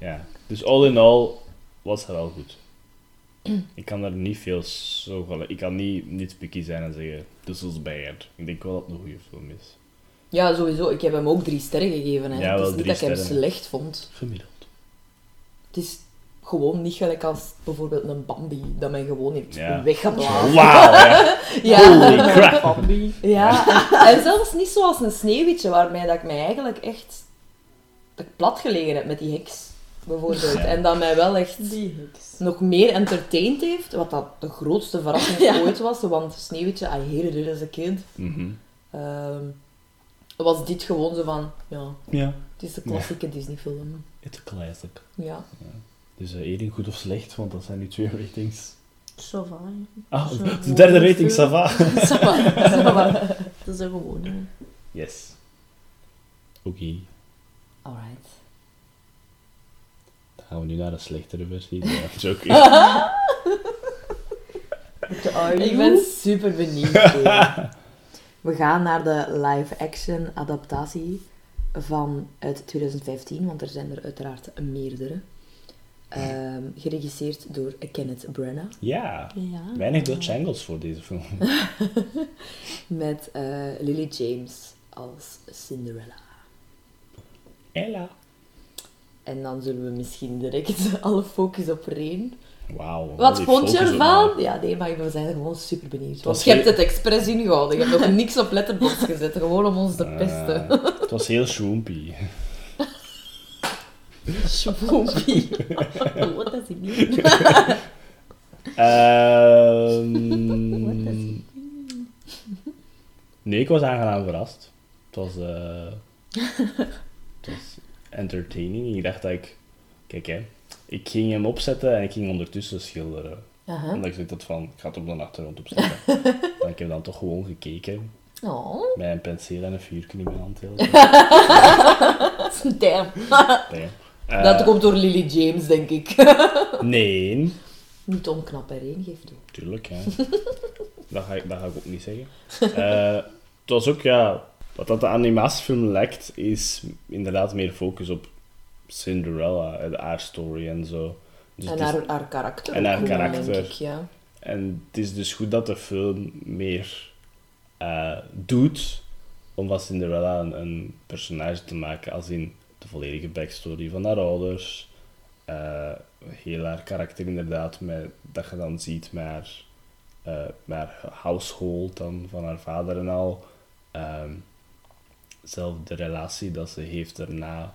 Ja, dus all in all was het wel goed. Ik kan er niet veel zo van... Ik kan niet, niet picky zijn en zeggen, this was bad. Ik denk wel dat het een goede film is. Ja, sowieso. Ik heb hem ook drie sterren gegeven. Hè. Ja, het is niet drie dat ik hem sterren. slecht vond. Gemiddeld. Het is gewoon niet gelijk als bijvoorbeeld een Bambi, dat mij gewoon heeft Ja. weggeblazen. Wauw, ja. Ja. Holy crap. Bambi. Ja, en, en zelfs niet zoals een sneeuwwitje, waarmee dat ik mij eigenlijk echt dat ik plat gelegen heb met die heks, bijvoorbeeld. Ja. En dat mij wel echt Die heks. nog meer entertained heeft, wat dat de grootste verrassing Ja. ooit was, want Sneeuwwitje, I hated it as a kid. Mhm. Ehm, was dit gewoon zo van, ja, Ja, het is een klassieke Disney-film. it's a classic. Ja. Dus uh, Erin, goed of slecht, want dat zijn nu twee ratings. Ça va, Ah, Zo, de derde goed rating, veel. ça va. Ça va, ça va. Dat is er gewoon. hè. Yes. Oké, Alright. dan gaan we nu naar de slechtere versie. Ja, joke. Ik ben super benieuwd. Kevin. We gaan naar de live-action adaptatie van uit 2015, want er zijn er uiteraard meerdere. Ehm, geregisseerd door Kenneth Branagh. Ja, Ja. weinig Dutch angles voor deze film. Met eh, Lily James als Cinderella. Ella. En dan zullen we misschien direct alle focus op Reen. Wauw. Wat vond je ervan? Ja, nee, maar we zijn er gewoon super benieuwd. Want je hebt het expres ingehouden. Je hebt nog niks op letterbox gezet. Gewoon om ons te Eh, pesten. het was heel schwoempie. Swoopy. What does it mean? What is nee, ik was aangenaam verrast. Het was, eh, het was entertaining. Ik dacht dat ik... Kijk, hè. Ik ging hem opzetten en ik ging ondertussen schilderen. Aha. Omdat ik zoiets had van, ik ga het op de achtergrond opzetten. maar ik heb dan toch gewoon gekeken. Oh, Met een penseel en een vuurtje in mijn hand. damn. Nee. Eh, Dat komt door Lily James, denk ik. Nee, Niet onknap erin, geeft toe. tuurlijk. Ja. dat, ga ik, dat ga ik ook niet zeggen. Eh, het was ook, ja... Wat dat de animatiefilm lijkt, is inderdaad meer focus op Cinderella, en haar story en zo. Dus en is- haar, haar karakter. en haar karakter. Denk ik, ja. En het is dus goed dat de film meer eh, doet om van Cinderella een, een personage te maken, als in de volledige backstory van haar ouders, eh, heel haar karakter inderdaad, met, dat je dan ziet met haar, eh, met haar household dan, van haar vader en al. Ehm, zelf de relatie dat ze heeft daarna.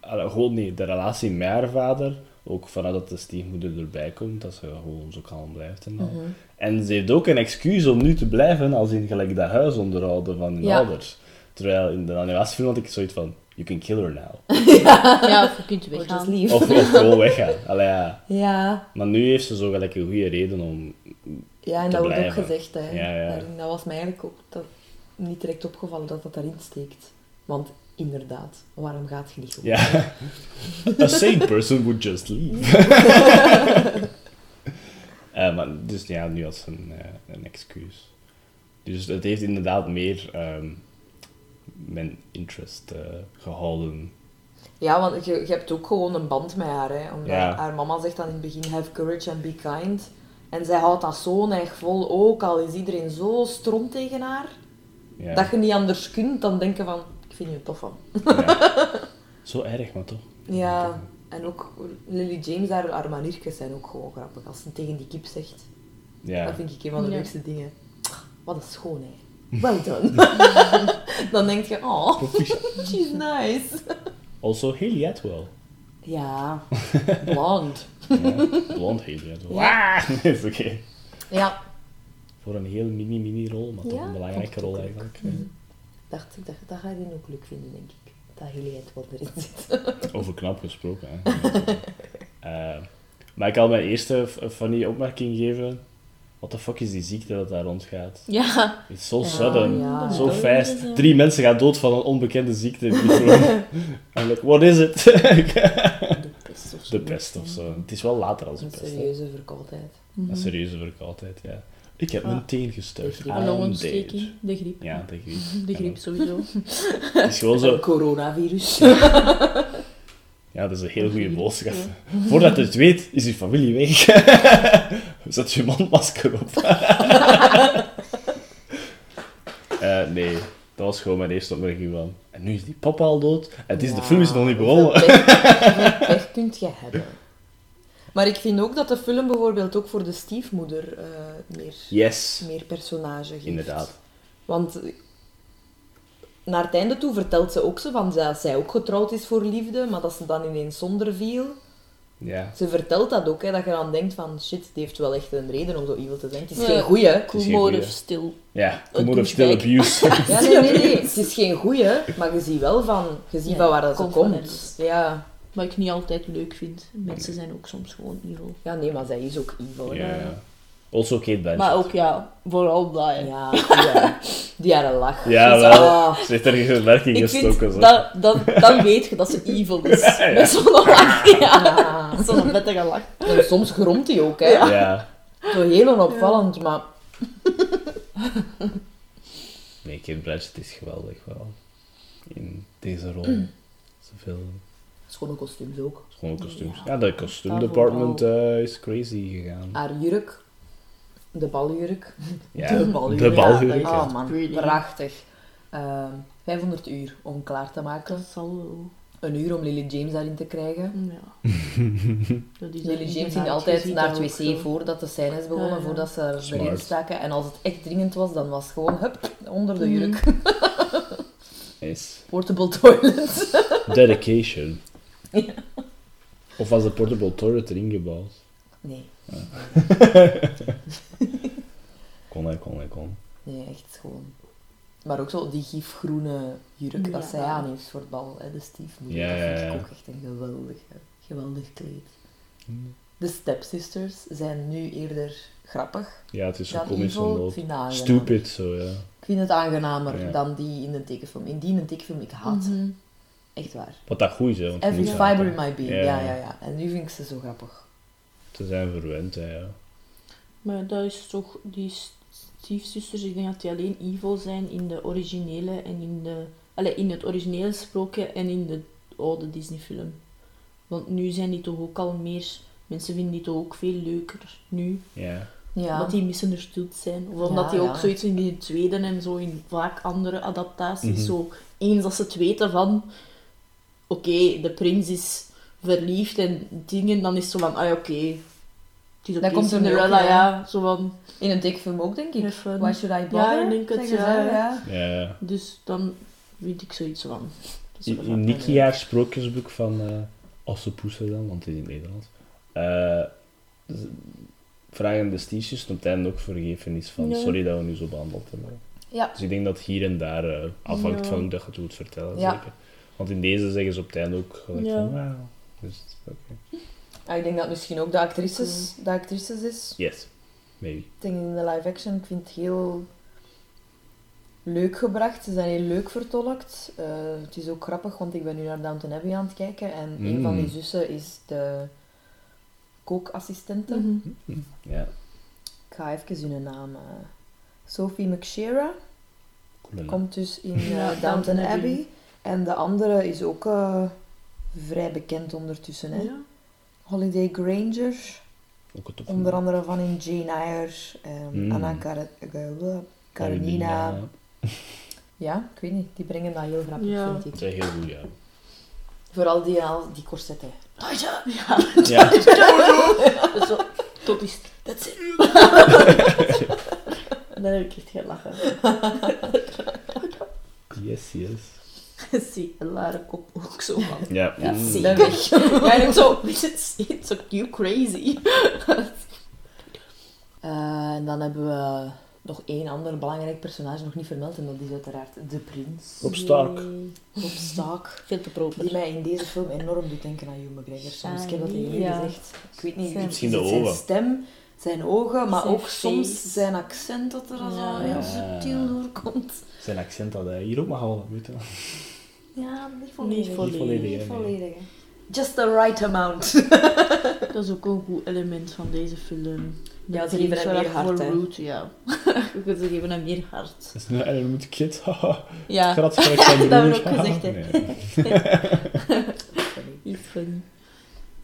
Gewoon niet, de relatie met haar vader, ook vanuit dat de stiefmoeder erbij komt, dat ze gewoon zo kalm blijft en al. Mhm. En ze heeft ook een excuus om nu te blijven, als in gelijk dat huis onderhouden van hun Ja. ouders. Terwijl in de animatiefilm had ik zoiets van, you can kill her now. Ja, of je kunt weggaan. leave. Of, of gewoon weggaan. Allee, ja. Ja, Maar nu heeft ze zo gelijk een goede reden om... ja en Te dat wordt ook blijven. gezegd. Hè. Ja, ja. Dat was mij eigenlijk ook dat, niet direct opgevallen dat dat daarin steekt. Want inderdaad, waarom gaat je niet gewoon? Ja. A sane person would just leave. Eh, maar dus ja, nu als een, eh, een excuus. Dus het heeft inderdaad meer ehm, mijn interest eh, gehouden. Ja, want je, je hebt ook gewoon een band met haar. Hè? Omdat Ja. haar mama zegt dan in het begin, have courage and be kind. En zij houdt dat zo erg vol, ook al is iedereen zo strom tegen haar, Ja. dat je niet anders kunt dan denken van, ik vind je tof van. Ja. Zo erg, maar toch. Ja, en ook Lily James, haar, haar maniertjes zijn ook gewoon grappig. Als ze tegen die kip zegt, dat Ja. vind ik een van de Ja. leukste dingen. Wat een schoonheid. Well done. dan denk je, oh, she's nice. Also, Haley Atwell. Ja, blond. Ja, blond Haley Atwell. Ja. Ah, is oké. Ja, Voor een heel mini-mini rol, maar toch Ja, een belangrijke rol eigenlijk. Mhm. Dacht ik, dat, dat ga je ook leuk vinden, denk ik. Dat Hilliard wel erin zit. Over knap gesproken, hè. Eh, maar ik kan mijn eerste funny opmerking geven. What the fuck is die ziekte dat daar rondgaat? Ja. It's so Ja, sudden, ja. Dat fast. Drie mensen gaan dood van een onbekende ziekte. I'm like, what is it? De pest of zo. de pest of zo. Het is wel later als een Een pest. hè. serieuze verkoudheid. Een serieuze verkoudheid, ja. Ik heb mijn Ah. teen gestuurd. De griep. I'm Een longontsteking. De griep. Ja, de griep. De griep sowieso. Het is gewoon zo... Een coronavirus. Ja, dat is een heel goede boodschap. Voordat je het weet, is je familie weg. Zet je mondmasker op. Eh, nee, dat was gewoon mijn eerste opmerking van... En nu is die papa al dood. En het is, de film is nog niet hoeveel begonnen. pech- Hoeveel pech kunt je hebben? Maar ik vind ook dat de film bijvoorbeeld ook voor de stiefmoeder eh, meer, Yes, meer personage geeft. inderdaad. Want eh, naar het einde toe vertelt ze ook zo van dat zij ook getrouwd is voor liefde, maar dat ze dan ineens zonder viel. Ja. Ze vertelt dat ook, hè, dat je dan denkt van shit, die heeft wel echt een reden om zo evil te zijn. Het is Ja. geen goeie. Humor goeie. of stil. Ja, more of still douchebag. abuse. Ja, nee, nee, nee. Het is geen goeie, maar je ziet wel van, je ziet Ja, van waar dat ze komt. Ja. Wat ik niet altijd leuk vind. Mensen zijn ook soms gewoon evil. ja, nee, maar zij is ook evil. Ja. ja. Also Kate Blanchett. Maar ook ja, vooral dat. hè. Ja, ja. Die haar lach. Ja, wel. ah. Ze heeft ergens een werking Ik gestoken. zo. dat, dat, dan weet je dat ze evil is. Ja, ja. Met zo'n lach. Ja. Ja. Zo'n vettige lach. En soms gromt hij ook, hè. Ja. Zo heel onopvallend, maar... Nee, Kate Blanchett is geweldig wel. In deze rol. Mm. Zoveel Schone kostuums ook. schone kostuums. Ja. Ja, de Dat kostuumdepartment eh is crazy gegaan. Haar jurk. De baljurk. Ja, de baljurk. de baljurk, Ja. Oh man, Pretty. prachtig. Ehm 500 uur om klaar te maken. Dat zal wel. Een uur om Lily James daarin te krijgen. Ja. Dat is Lily James ging altijd naar dat het wc voordat de scène is begonnen, Ja, ja. voordat ze er erin staken. En als het echt dringend was, dan was het gewoon, hup, onder de Mhm. jurk. Nice. Portable toilet. Dedication. Ja. Of was de portable toilet erin gebouwd? Nee, Kon hij, kon hij, kon. nee, echt gewoon. Maar ook zo die gifgroene jurk dat Ja. zij aan heeft voor het bal, hè, de stiefmoeder. Ja, dat vind ja, ik ja. ook echt een geweldig, geweldig kleed. Mm. De stepsisters zijn nu eerder grappig Ja, het is zo komisch aangenaam. Stupid, zo ja. ik vind het aangenamer Ja. dan die in de tekenfilm. In die in de tekenfilm, ik haat. Mhm. Echt waar. Wat dat goed is, hè. Want Every fiber in my being. Ja. Ja. ja, ja, En nu vind ik ze zo grappig. Ze zijn verwend, hè, ja. Maar dat is toch, die stiefzusters, ik denk dat die alleen evil zijn in de originele en in de... Allee, in het originele sprookje en in de oude Disney-film. Want nu zijn die toch ook al meer... Mensen vinden die toch ook veel leuker nu. Ja. Ja. Omdat die misunderstood zijn. Of omdat Ja, die ook ja. zoiets in die tweede en zo in vaak andere adaptaties. Mhm. Zo eens dat ze het weten van... Oké, de prins is verliefd en dingen, dan is het zo van... Ah ja, oké. Oké, Dat komt er ook, Cinderella, ja. ja. Zo van... In een tekenfilm ook, denk ik. Even- Why should I bother? Ja, ik denk het, ja. Ja, ja. Dus dan vind ik zoiets van... is In, haar sprookjesboek van uh, Ossepoeser dan, want het is in het Nederlands, eh, vragen de stiefjes op het einde ook vergevenis van Ja. sorry dat we nu zo behandeld hebben. Ja. Dus ik denk dat hier en daar eh, afhangt Ja. van hoe dat je het moet vertellen, Ja. zeker. Want in deze zeggen ze op het einde ook gelijk Ja. van, wauw. Dus, oké. Ah, ik denk dat misschien ook de actrices, de actrices is. Yes, maybe. Ik denk in de live action, ik vind het heel leuk gebracht. Ze zijn heel leuk vertolkt. Eh, het is ook grappig, want ik ben nu naar Downton Abbey aan het kijken. En een van die Mm. zussen is de kookassistente. Mhm. Ja, Ik ga even hun naam... eh, Sophie McShera cool. komt dus in Downton Downton Abbey. En de andere is ook eh, vrij bekend ondertussen. Hè? Ja. Holiday Granger, Ook het onder andere van in Jane Eyre, ehm, Mm. Anna Kar eh, Karenina. Dat Ja, ik weet niet, die brengen dat heel grappig, Ja. vind ik. is heel goed, ja. Vooral die, al die corsetten. Ja, Ja, Dus zo, tot is That's it. En dan heb ik echt gelachen. yes, yes. Zie, een lare kop ook zo van. Ja, Ja, mm. zie. Dan weg. Ja, en zo, it's, it's so you crazy. Eh, en dan hebben we nog één ander belangrijk personage nog niet vermeld. En dat is uiteraard de prins. Rob Stark. Rob Stark. Veel te proper. Die mij in deze film enorm doet denken aan Hugh McGregor soms. Ik heb dat tegen jullie Ja. gezegd. Ik weet niet, Zijn- Misschien is de zijn ogen. stem, zijn ogen, maar Zijn ook soms zijn accent dat er al Ja. zo heel subtiel doorkomt. Zijn accent dat hij hier ook mag houden, weet je. Ja, niet volledig. Niet volledig, Niet hè, nee. volledig, hè. Just the right amount. Dat is ook een goed element van deze film. Ja, ze Die geven hem meer hart, hè. root, ja. ze geven hem meer hart. Dat is een kid, haha. Ja, Grat gelijk zijn Dat hebben we broer. ook gezegd, hè. Nee. iets funny.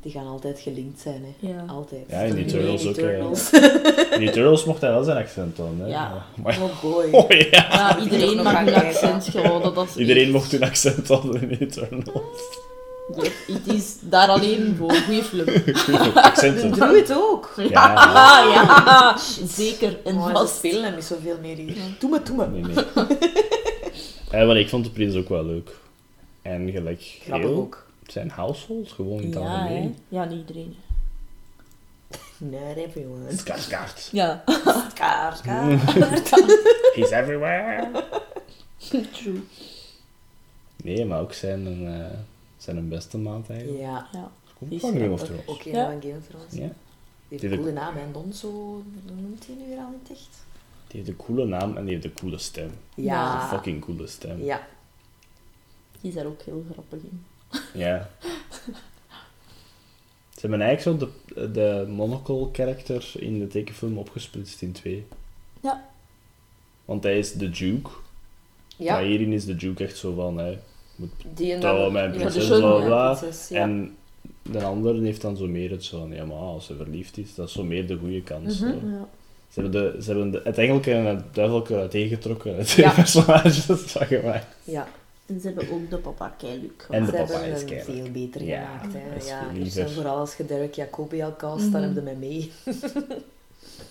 Die gaan altijd gelinkt zijn, hè. Ja. Altijd. Ja, in Turtles ook. Eternals. In die Turtles mocht hij wel zijn accent tonen. Hè? Ja. Maar, Oh boy. oh ja. Ja, iedereen mag een accent. Dat is Iedereen echt- mocht hun accent tonen in Eternals. Ja, Het is daar alleen voor. Goeie film. Accenten. Doe het ook. Ja. Ja. Zeker. En Oh, vast. spelen hem niet zoveel meer hier. Doe me, doe me. Nee, nee. Ja, maar ik vond de prins ook wel leuk. En gelijk Grappig heel ook. Zijn household gewoon in het Ja, hè. ja, niet iedereen. Not everyone. Skarsgård. Ja. Skaar, skaar. He's everywhere. True. Nee, maar ook zijn, een, eh, zijn een beste maat eigenlijk. Ja. Ja. Komt van Game of. Thrones. Ook een Ja. van Game of Thrones. Ja. Die heeft een de- coole naam, hè. Donzo, hoe noemt hij nu weer al in het echt? Die heeft een coole naam en die heeft een coole stem. Ja. Een fucking coole stem. Ja. Die is daar ook heel grappig in. Ja. Ze hebben eigenlijk zo de, de monocle-character in de tekenfilm opgesplitst in twee. Ja. Want hij is de Duke. Ja. Maar hierin is de Duke echt zo van, hè, moet Die en trouwen met een ja, prinses, bla bla ja, bla. prinses, ja. En de andere heeft dan zo meer het zo van, ja maar als ze verliefd is, dat is zo meer de goede kans. Mhm. Ja. Ze hebben, de, ze hebben de, het engelke en het duivelke tegengetrokken uit Ja. de personages van gemaakt. Ja. En ze hebben ook de papa Keiluk En de Ze papa hebben is hem veel beter Ja, gemaakt. Hè. Ja, en vooral als je Derek Jacobi al cast, dan Mhm. heb je mij mee.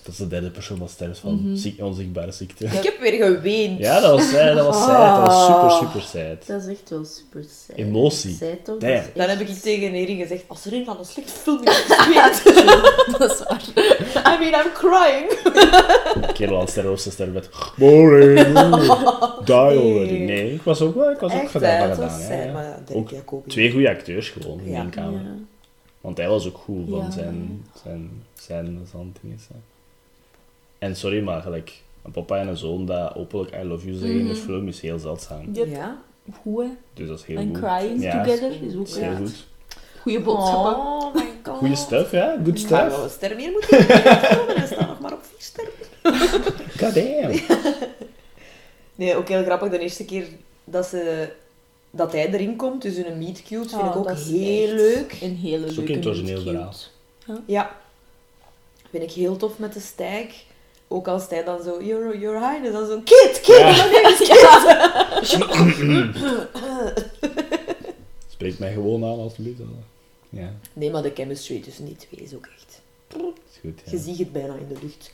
Dat is de derde persoon dat sterft van Mhm. onzichtbare ziekte. Ik heb weer geweend. Ja, dat was sad, dat was sad, dat was super, super sad. Dat is echt wel super sad. Emotie. Zij toch? Dat Dan echt- heb ik tegen Erin gezegd, als er een van een slecht film is, geweend. Dat is waar. I mean, I'm crying. Kerel aan het sterren of ze sterren met boring, die already. Nee, ik was ook wel, ik was ook Echt, gedaan, hè, het was sad, ja. maar Ook. Twee goede acteurs gewoon in één kamer. Ja. Want hij was ook goed van Ja. zijn, zijn, zijn zandingen. En sorry, maar gelijk, een papa en een zoon dat openlijk I love you zeggen in de Mhm. film is heel zeldzaam. Yep. Ja. Goed, hè? Dus dat is heel En goed. crying Ja, together is ook heel goed. goede boodschappen. Oh my god. Goeie stuff, ja? Good Ik zou wel stuff. een ster meer moeten staan nog maar op vier sterren. God damn. Nee, ook heel grappig. De eerste keer dat, ze, dat hij erin komt, dus in een meet cute, vind Ah, ik ook dat is heel leuk. Een hele ook leuke in origineel meet-cute. verhaal. Ja. Vind ik heel tof met de stijg. Ook als hij dan zo, your, your highness, dan zo, kid, kid, Ja. my name is kid. Spreek mij gewoon aan, alsjeblieft. Ja, Nee, maar de chemistry tussen die twee is ook echt... is goed. Je Ja. ziet het bijna in de lucht.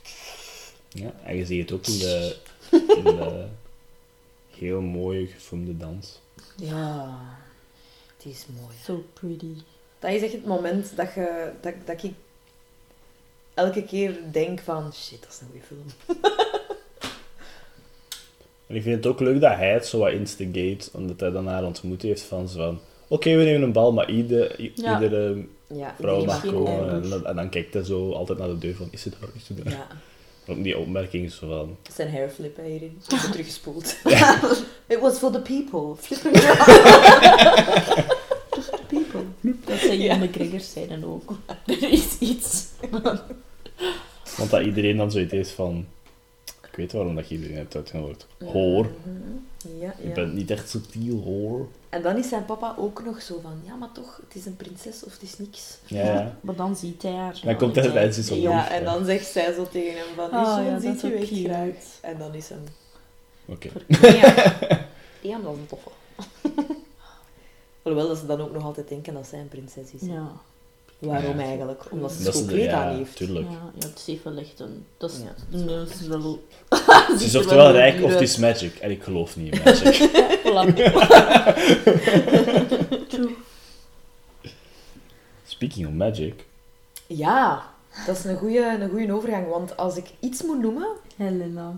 ja. En je ziet het ook in de, in de heel mooie gefilmde dans. Ja, die is mooi. So pretty. Dat is echt het moment dat, je, dat, dat ik elke keer denk van, shit, dat is een goede film. En ik vind het ook leuk dat hij het zo wat instigate, omdat hij dan haar ontmoet heeft van zo van... Oké, we nemen een bal, maar ieder, Ja. iedere Ja, vrouw mag komen. En, dan- en dan kijkt hij zo altijd naar de deur van, is ze daar, is ze daar? Ja, die opmerking zo van... zijn hairflip hè, hierin. Ik heb het teruggespoeld. It was for the people. Flip Just the people. Dat zijn Ja. Jan McGregor zeiden ook. Er is iets. Want dat iedereen dan zoiets heeft van... Ik weet waarom dat je iedereen hebt uitgenodigd. Hoor. Mhm. Ja, Je ja. bent niet echt subtiel, hoor. En dan is zijn papa ook nog zo van, ja, maar toch, het is een prinses of het is niks. Ja. Maar dan ziet hij haar. Dan komt hij bij zo Ja, lief, en ja. dan zegt zij zo tegen hem van, oh, ja, dat ziet is graag. En dan is hem... Oké. Ja, Ian was een toffe. Alhoewel dat ze dan ook nog altijd denken dat zij een prinses is. Ja. Waarom Ja. eigenlijk? Omdat ze de- kleed ja, aan heeft. tuurlijk. Ja, ja, het is even echt een... Dat is, Ja. dat is wel... Ze is oftewel wel rijk of het is magic. En ik geloof niet in magic. True. Speaking of magic. Ja, dat is een goede een goeie overgang. Want als ik iets moet noemen Helena.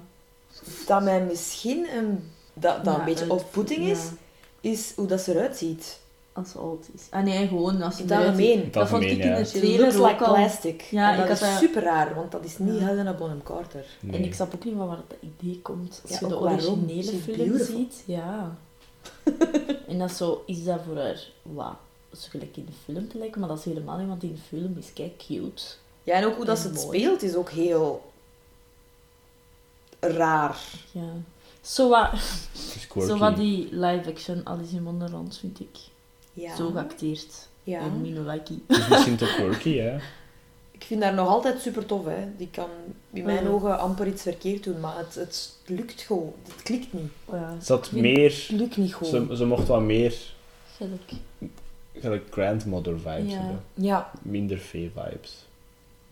dat mij misschien een, dat, dat Ja, een beetje off-putting is, ja. is hoe dat ze eruit ziet. Als ze oud is. Ah nee, gewoon als ze In het algemeen. Dat vond ik in ja. de She trailer looks ook like al. plastic. Ja, en dat ik is dat- super raar, want dat is niet Ja. Helena Bonham Carter. Nee. En ik snap ook niet van waar dat idee komt. Als Ja, je de originele film ziet, ja. en dat zo, is dat voor haar, wat, zo gelijk in de film te lijken, maar dat is helemaal niet, want in de film is kijk cute. Ja, en ook hoe dat ze het mooi. speelt is ook heel raar. Ja. Zo wat, Het zo wat die live-action Alice in Wonderland, vind ik. Ja. Zo geacteerd. Ja. En Minolaki. is misschien te quirky, hè. Ik vind haar nog altijd super tof, hè. Die kan in mijn ogen amper iets verkeerd doen, maar het, het lukt gewoon. Het klikt niet. Ja, Ze had vind- meer... Het lukt niet gewoon. Ze, ze mocht wat meer gelijk. gelijk grandmother vibes Ja. hebben. Ja, Minder fee vibes.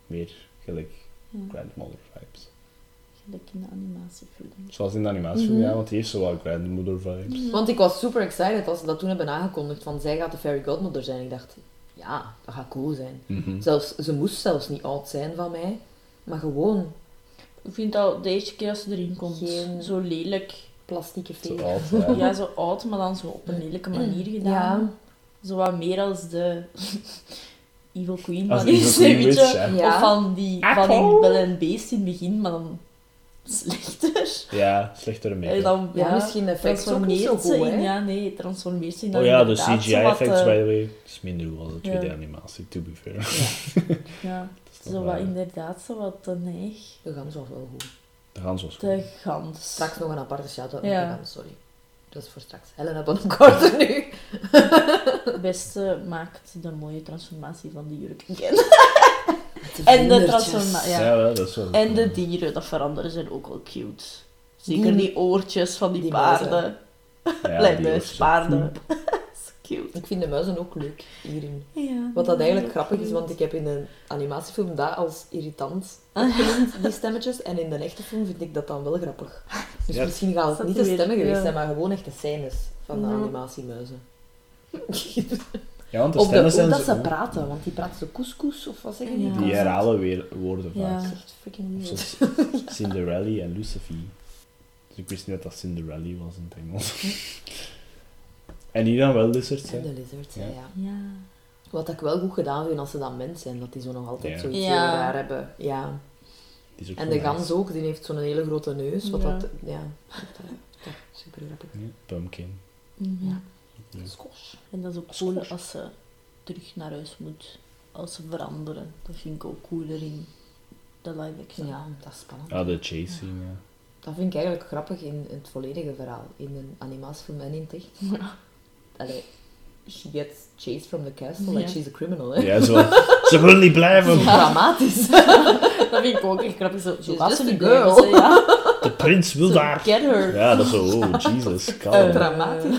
Meer gelijk grandmother vibes. Gelijk in de animatiefilm. Zoals in de animatiefilm, Mhm. ja, want die heeft zo wat grandmother vibes. want ik was super excited als ze dat toen hebben aangekondigd, van zij gaat de fairy godmother zijn. Ik dacht, ja, dat gaat cool zijn. Mhm. Zelfs, ze moest zelfs niet oud zijn van mij, maar gewoon Ik vind dat de eerste keer als ze erin komt, Geen- zo lelijk. plastieke Zo fee. oud, ja. Ja, zo oud, maar dan zo op een lelijke manier gedaan. Ja. Zo wat meer als de Evil Queen Als van die Evil Queen witch, Witch, ja. Ja. Of van die van in Belle and Beast in het begin, maar dan slechter. Ja, slechtere En make-up. dan Ja, ja, misschien de effects ook niet zo goed, in, hè? ja, nee, transformeert ze in Oh dan ja, de CGI-effects, eh, by the way, is minder goed als de Ja. 2D-animatie, to be fair. Ja, zo wat inderdaad zo wat te neig. De gans was wel goed. De gans was goed. De gans. Straks nog een aparte shout-out Ja. de gans, sorry. Dat is voor straks. Helena Bonham Carter nu. Het beste maakt de mooie transformatie van de jurk. En de transformatie, ja. Ja, wel, dat is wel En de dieren, dat veranderen, zijn ook wel cute. Zeker Die- die, oortjes van die, die paarden. Paarden. Dat is cute. Ik vind de muizen ook leuk hierin. Ja, Wat dat eigenlijk grappig is, want ik heb in een animatiefilm dat als irritant opgenoemd, die stemmetjes. En in de echte film vind ik dat dan wel grappig. Dus Ja. misschien gaat het Dat niet de weer, stemmen geweest ja. zijn, maar gewoon echt de scènes van de animatiemuizen. Ja, want de Of de, zijn dat ze praten, want die praten zo couscous of wat zeggen die? Ja. Die herhalen weer woorden Ja. vaak. Dat is echt weird. Zoals Cinderella en Lucifer. Dus ik wist niet dat dat Cinderella was in het Engels. en die dan wel lizards, hè? de lizards, ja. Ja. ja. Ja. Wat ik wel goed gedaan vind als ze dan mens zijn, dat die zo nog altijd Ja. zoiets Ja. heel raar hebben. Ja. Die is ook En de gans ook, die heeft zo'n hele grote neus. Wat Ja. dat, ja, super grappig. Ja, pumpkin. Mhm. Ja. Ja. Squash. En dat is ook cool als ze terug naar huis moet. Als ze veranderen. Dat vind ik ook cooler in de live action. Ja, dat is spannend. Ah, de chase scene, ja. Dat vind ik eigenlijk grappig in het volledige verhaal. In een animatiefilm en in echt. Allee, she gets chased from the castle like Ja. she's a criminal, hè. Ja, zo. Ze wil niet blijven. Dramatisch. Dat vind ik ook echt grappig. Zo, zo a niet girl. ze, ja. De prins wil daar. Get her. Ja, dat is zo. Oh, Jesus. Eh, Dramatisch.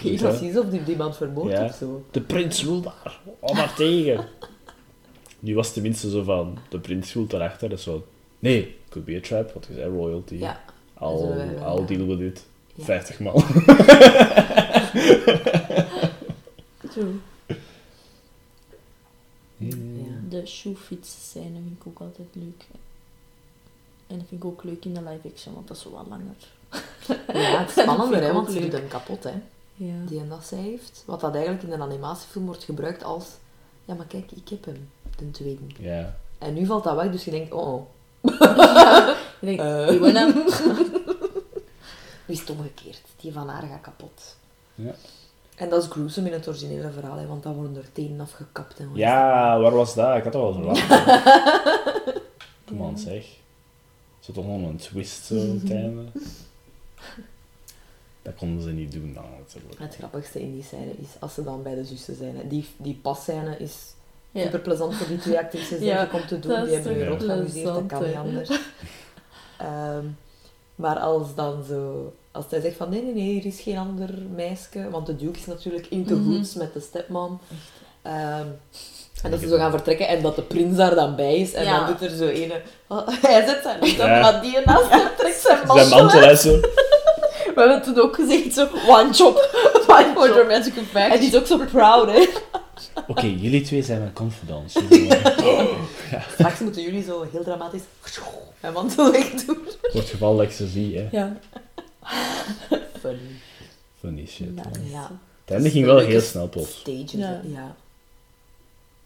Oké, Ja. Precies of die iemand vermoord Ja. of zo. De prins wil daar. Hou maar tegen. Nu was het tenminste zo van, de prins wil daarachter. Dat is zo, nee, could be a trap, wat je zei, royalty. Ja. I'll, zullen wij wel, I'll ja. deal with it. Ja. 50 man. True. Ja. De shoefiets-scène vind ik ook altijd leuk. En dat vind ik ook leuk in de live action, want dat is zo wat langer. Ja, het is spannender, ik hè, want ze hem kapot, hè. Ja. Die en dat zij heeft. Wat dat eigenlijk in een animatiefilm wordt gebruikt als... Ja, maar kijk, ik heb hem, de tweede. Ja. En nu valt dat weg, dus je denkt, oh, oh. Ik denk, Eh. die winnen. Nu is het omgekeerd. Die van haar gaat kapot. Ja. En dat is gruesome in het originele verhaal, hè, want dan worden er tenen afgekapt. En ja, waar was dat? Ik had dat wel verwacht. On, Ja. zeg. Zo toch nog een twist zo het einde. Dat konden ze niet doen dan, natuurlijk. Het grappigste in die scène is als ze dan bij de zussen zijn. hè. Die, die passcène is Ja. super plezant voor die twee actrices Ja, om te doen. Die hebben toch je rot geamuseerd, dat kan niet anders. Ehm, maar als dan zo... Als hij zegt van nee, nee, nee, er is geen ander meisje. Want de Duke is natuurlijk in Mhm. goeds met de stepmom. Ehm, en dat ze zo gaan vertrekken en dat de prins daar dan bij is. En Ja. dan doet er zo een... hij zet zijn licht op, maar die naast hem trekt zijn mantel Zijn mantel uit. We hebben het toen ook gezegd, zo, one job. Fine for dramatic En effect. die is ook zo proud, hè. Oké, jullie twee zijn mijn confidants. Straks moeten jullie zo heel dramatisch mijn mantel wegdoen. Voor het geval dat ik ze zie, hè. Ja. Funny. Funny shit. Man. Ja. Het einde ging wel heel snel plots. Stages, Ja. ja. ja.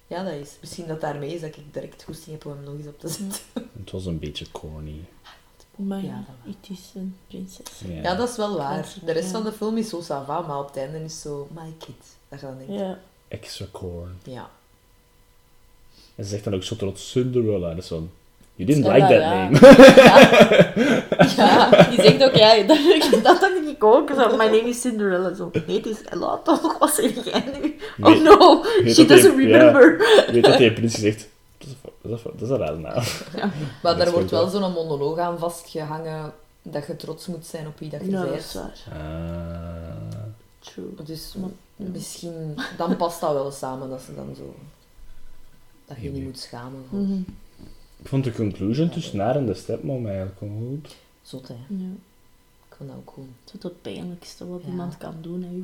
Ja, dat is. Misschien dat daarmee is dat ik direct goesting heb om hem nog eens op te zetten. Het was een beetje corny. Maar Ja, het is een prinses. Ja. Ja, dat is wel waar. De rest van de film is zo sava, maar op het einde is zo my kid. Dat je dan denkt. Ja. Ja. Extra corn. ja. En ze zegt dan ook zo trots Cinderella. Dat is van... You didn't like that name. Ja, die zegt ook, ja, dat, dat dacht ik ook. Zo, my name is Cinderella. Zo, nee, het is Ella toch? Wat zeg jij nu? Oh no, she doesn't hij- ja. remember. Weet dat die prins gezegd, dat is, dat is, een rare naam. Maar daar wordt wel zo'n monoloog aan vastgehangen dat je trots moet zijn op wie dat je Ja, dat bent. is waar. Ah. True. Dus Maar, ja. misschien, dan past dat wel samen dat ze dan zo. Dat je je niet moet schamen. voor- Mhm. Ik vond de conclusion tussen haar en de stepmom eigenlijk wel goed. Zot, hè? Ja. Ik vond dat ook goed. Het is het pijnlijkste wat Ja. iemand kan doen, hè, je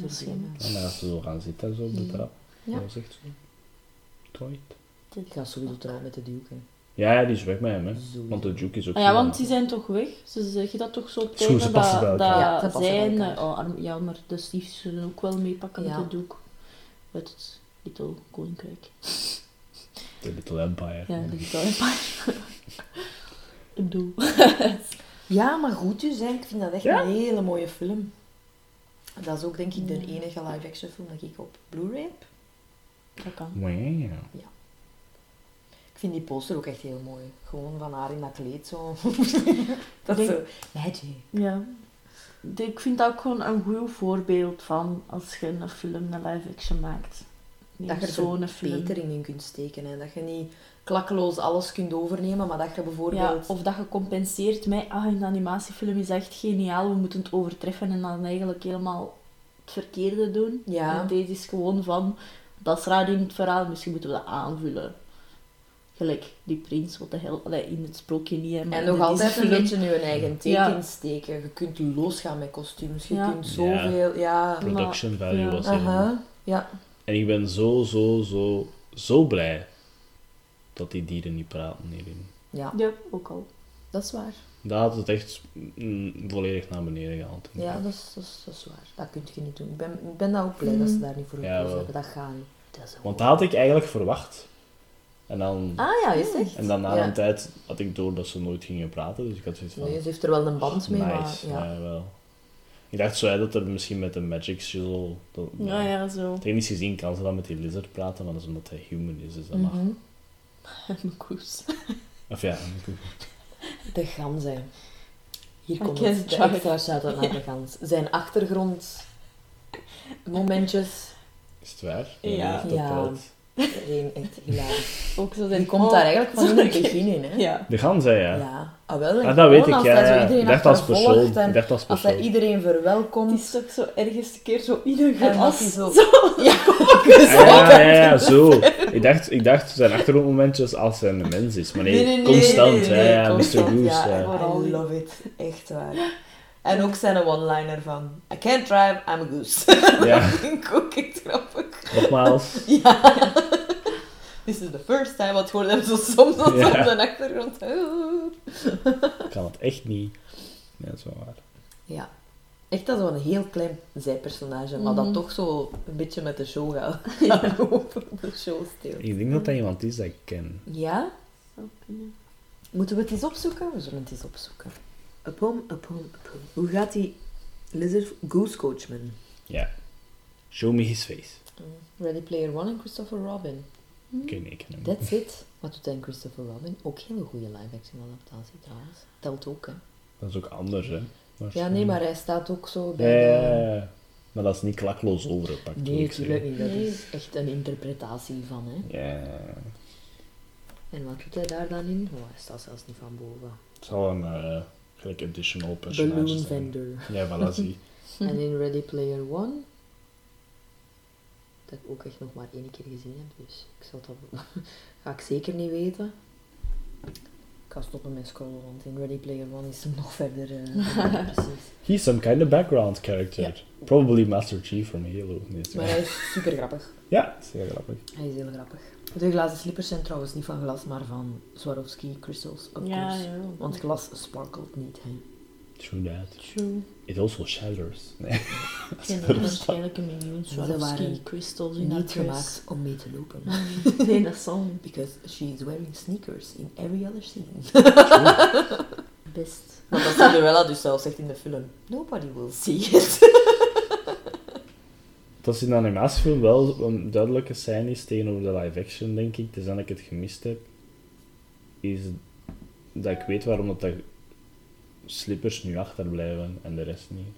vergeven. Ja. En als ze zo gaan zitten zo op de trap. Ja. Dat was echt zo. Tooit. Ik ga sowieso trouwen met de Duke. hè. Ja, ja, die is weg met hem, hè. Sowieso. Want de Duke is ook Ah, ja, zo- want die zijn toch weg? Ze zeggen dat toch zo tegen ze dat, dat. Ja, ze passen bij zij en... elkaar. Oh, arm- ja, maar de stiefjes zullen ook wel meepakken Ja. met de doek. Uit het Little Koninkrijk. De Little Empire. Ja, de Little Empire. Ik bedoel... Ja, maar goed dus, hè. ik vind dat echt Ja? een hele mooie film. Dat is ook denk ik de Ja. enige live-action film dat ik op Blu-ray heb. Dat kan. Wow. Ik vind die poster ook echt heel mooi. Gewoon van haar in dat kleed zo. dat is Denk- zo. Magic. Ja. Ik vind dat ook gewoon een goed voorbeeld van als je een film, een live-action maakt. Neem Dat je er zo'n film. verbetering in kunt steken. Hè. Dat je niet klakkeloos alles kunt overnemen, maar dat je Ja, bijvoorbeeld... of dat je compenseert met, ah, de animatiefilm is echt geniaal, we moeten het overtreffen en dan eigenlijk helemaal het verkeerde doen. Ja. En deze is gewoon van, dat is raar in het verhaal, misschien moeten we dat aanvullen. Gelijk die prins, wat de hel, allee, in het sprookje niet, hè, maar En in nog altijd een beetje je eigen teken Ja. steken. Je kunt losgaan met kostuums. Je Ja. kunt zoveel... Ja. Production value ja. was heel Aha. Ja. En ik ben zo, zo, zo, zo blij dat die dieren niet praten hierin. Ja, Ja, ook al. dat is waar. Dat had het echt mm, volledig naar beneden gehaald. Ja, dat is, dat is, dat is waar. Dat kun je niet doen. Ik ben, ik ben daar ook blij dat ze daar niet voor Ja, hebben. Dat gaat niet. Dat is Want dat had ik eigenlijk verwacht. En dan, Ah ja, is echt? en dan na ja. een tijd had ik door dat ze nooit gingen praten. Dus ik had zoiets van... Nee, ze heeft er wel een band mee, nice. maar ja. ja. wel. Ik dacht zo hè, dat er misschien met de Magic Shizzle... Dat, Ja, ja, zo. Technisch gezien kan ze dan met die lizard praten, maar dat is omdat hij human is. Dus dat mag. Mijn koers. Of ja, De gans, hè. Hier I komt het, de extra shout-out naar de gans. Zijn achtergrond momentjes, is het waar? Ja. dat Ja. telt. Eén echt hilarisch. Ook zo Die zijn komt daar eigenlijk van in het begin in, hè. Ja. De gans, hè, ja. Ja. Ah, wel, Ah, dat weet ik, ja. Ik dacht als persoon. en Ik dacht als Als hij persoon. iedereen Het verwelkomt. is toch zo ergens een keer zo in een glas. zo- zo. Ja, Ah, ja, ja, ja, zo. Ik dacht, ik dacht zijn achtergrondmomentjes als hij een mens is. Maar nee, Nee, nee, constant. nee, nee, nee, ja, ja, constant, Mr. Goose. ja, I die. love it. Echt waar. En ook zijn one-liner van... I can't drive, I'm a goose. Ja, dat vind ik ook echt grappig. nogmaals. Ja. This is the first time. Wat hoorde hem zo soms op Ja. de achtergrond. Ik kan het echt niet. Ja, dat is wel waar. Ja. Echt als een heel klein zijpersonage, maar dat Mhm. toch zo een beetje met de show gaat. Ja. Over de show steelt. Ik denk dat dat iemand is dat ik ken. Ja? Moeten we het eens opzoeken? We zullen het eens opzoeken. Upon, upon, upon. Hoe gaat die Lizard Goose Coachman? Ja. Show me his face. Ready Player One en Christopher Robin. Oké, nee, ik ken hem. That's it. Wat doet hij in Christopher Robin? Ook hele goede live-action adaptatie trouwens. Telt ook, hè. Dat is ook anders, hè. Ja, nee, maar hij staat ook zo bij ja, de... ja, ja. Maar dat is niet klakloos overgepakt. Nee, natuurlijk niet. Dat Nee. is echt een interpretatie van, hè. Ja. En wat doet hij daar dan in? Oh, hij staat zelfs niet van boven. Het zal een eh, gelijk additional personage Balloon vendor. Ja, voilà, zie. En in Ready Player One... Dat ik ook echt nog maar één keer gezien heb, dus ik zal dat... ga ik zeker niet weten. Ik ga stoppen met scrollen, want in Ready Player One is hem nog verder... eh, precies. He's some kind of background character. Probably Master Chief from Halo. Maar hij is super grappig. Ja, is heel grappig. Hij is heel grappig. De glazen slippers zijn trouwens niet van glas, maar van Swarovski crystals, of Ja, course. ja. Want glas sparkelt niet, hè. True that. True. It also shatters. Nee. Ik ken waarschijnlijk een miljoen Ze Swarovski crystals in Niet dress. gemaakt om mee te lopen. Nee, dat zal niet. Because she is wearing sneakers in every other scene. Best. Want dat Cinderella dus zelf zegt in de film. Nobody will see it. Dat is in de animatiefilm wel een duidelijke scène is tegenover de live-action, denk ik. Dus dat ik het gemist heb. is dat ik weet waarom dat slippers nu achterblijven en de rest niet.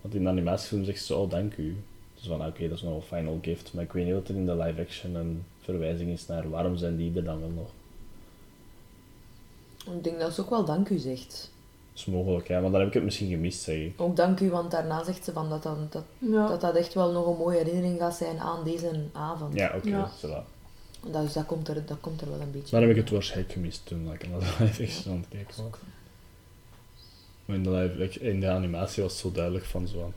Want in de animatiefilm zegt ze, oh dank u. Dus van oké, dat is nog een final gift. Maar ik weet niet wat er in de live action een verwijzing is naar waarom zijn die er dan wel nog. Ik denk dat ze ook wel dank u zegt. Dat is mogelijk, ja, maar dan heb ik het misschien gemist, zeg ik. Ook dank u, want daarna zegt ze van dat, dat, dat, Ja. dat dat echt wel nog een mooie herinnering gaat zijn aan deze avond. Ja, oké, Ja. voilà. Dus dat komt, er, dat komt er wel een beetje Dan heb ik het waarschijnlijk gemist toen dat ik naar de live action aan het kijken was. Maar in de, live in de animatie was het zo duidelijk van zo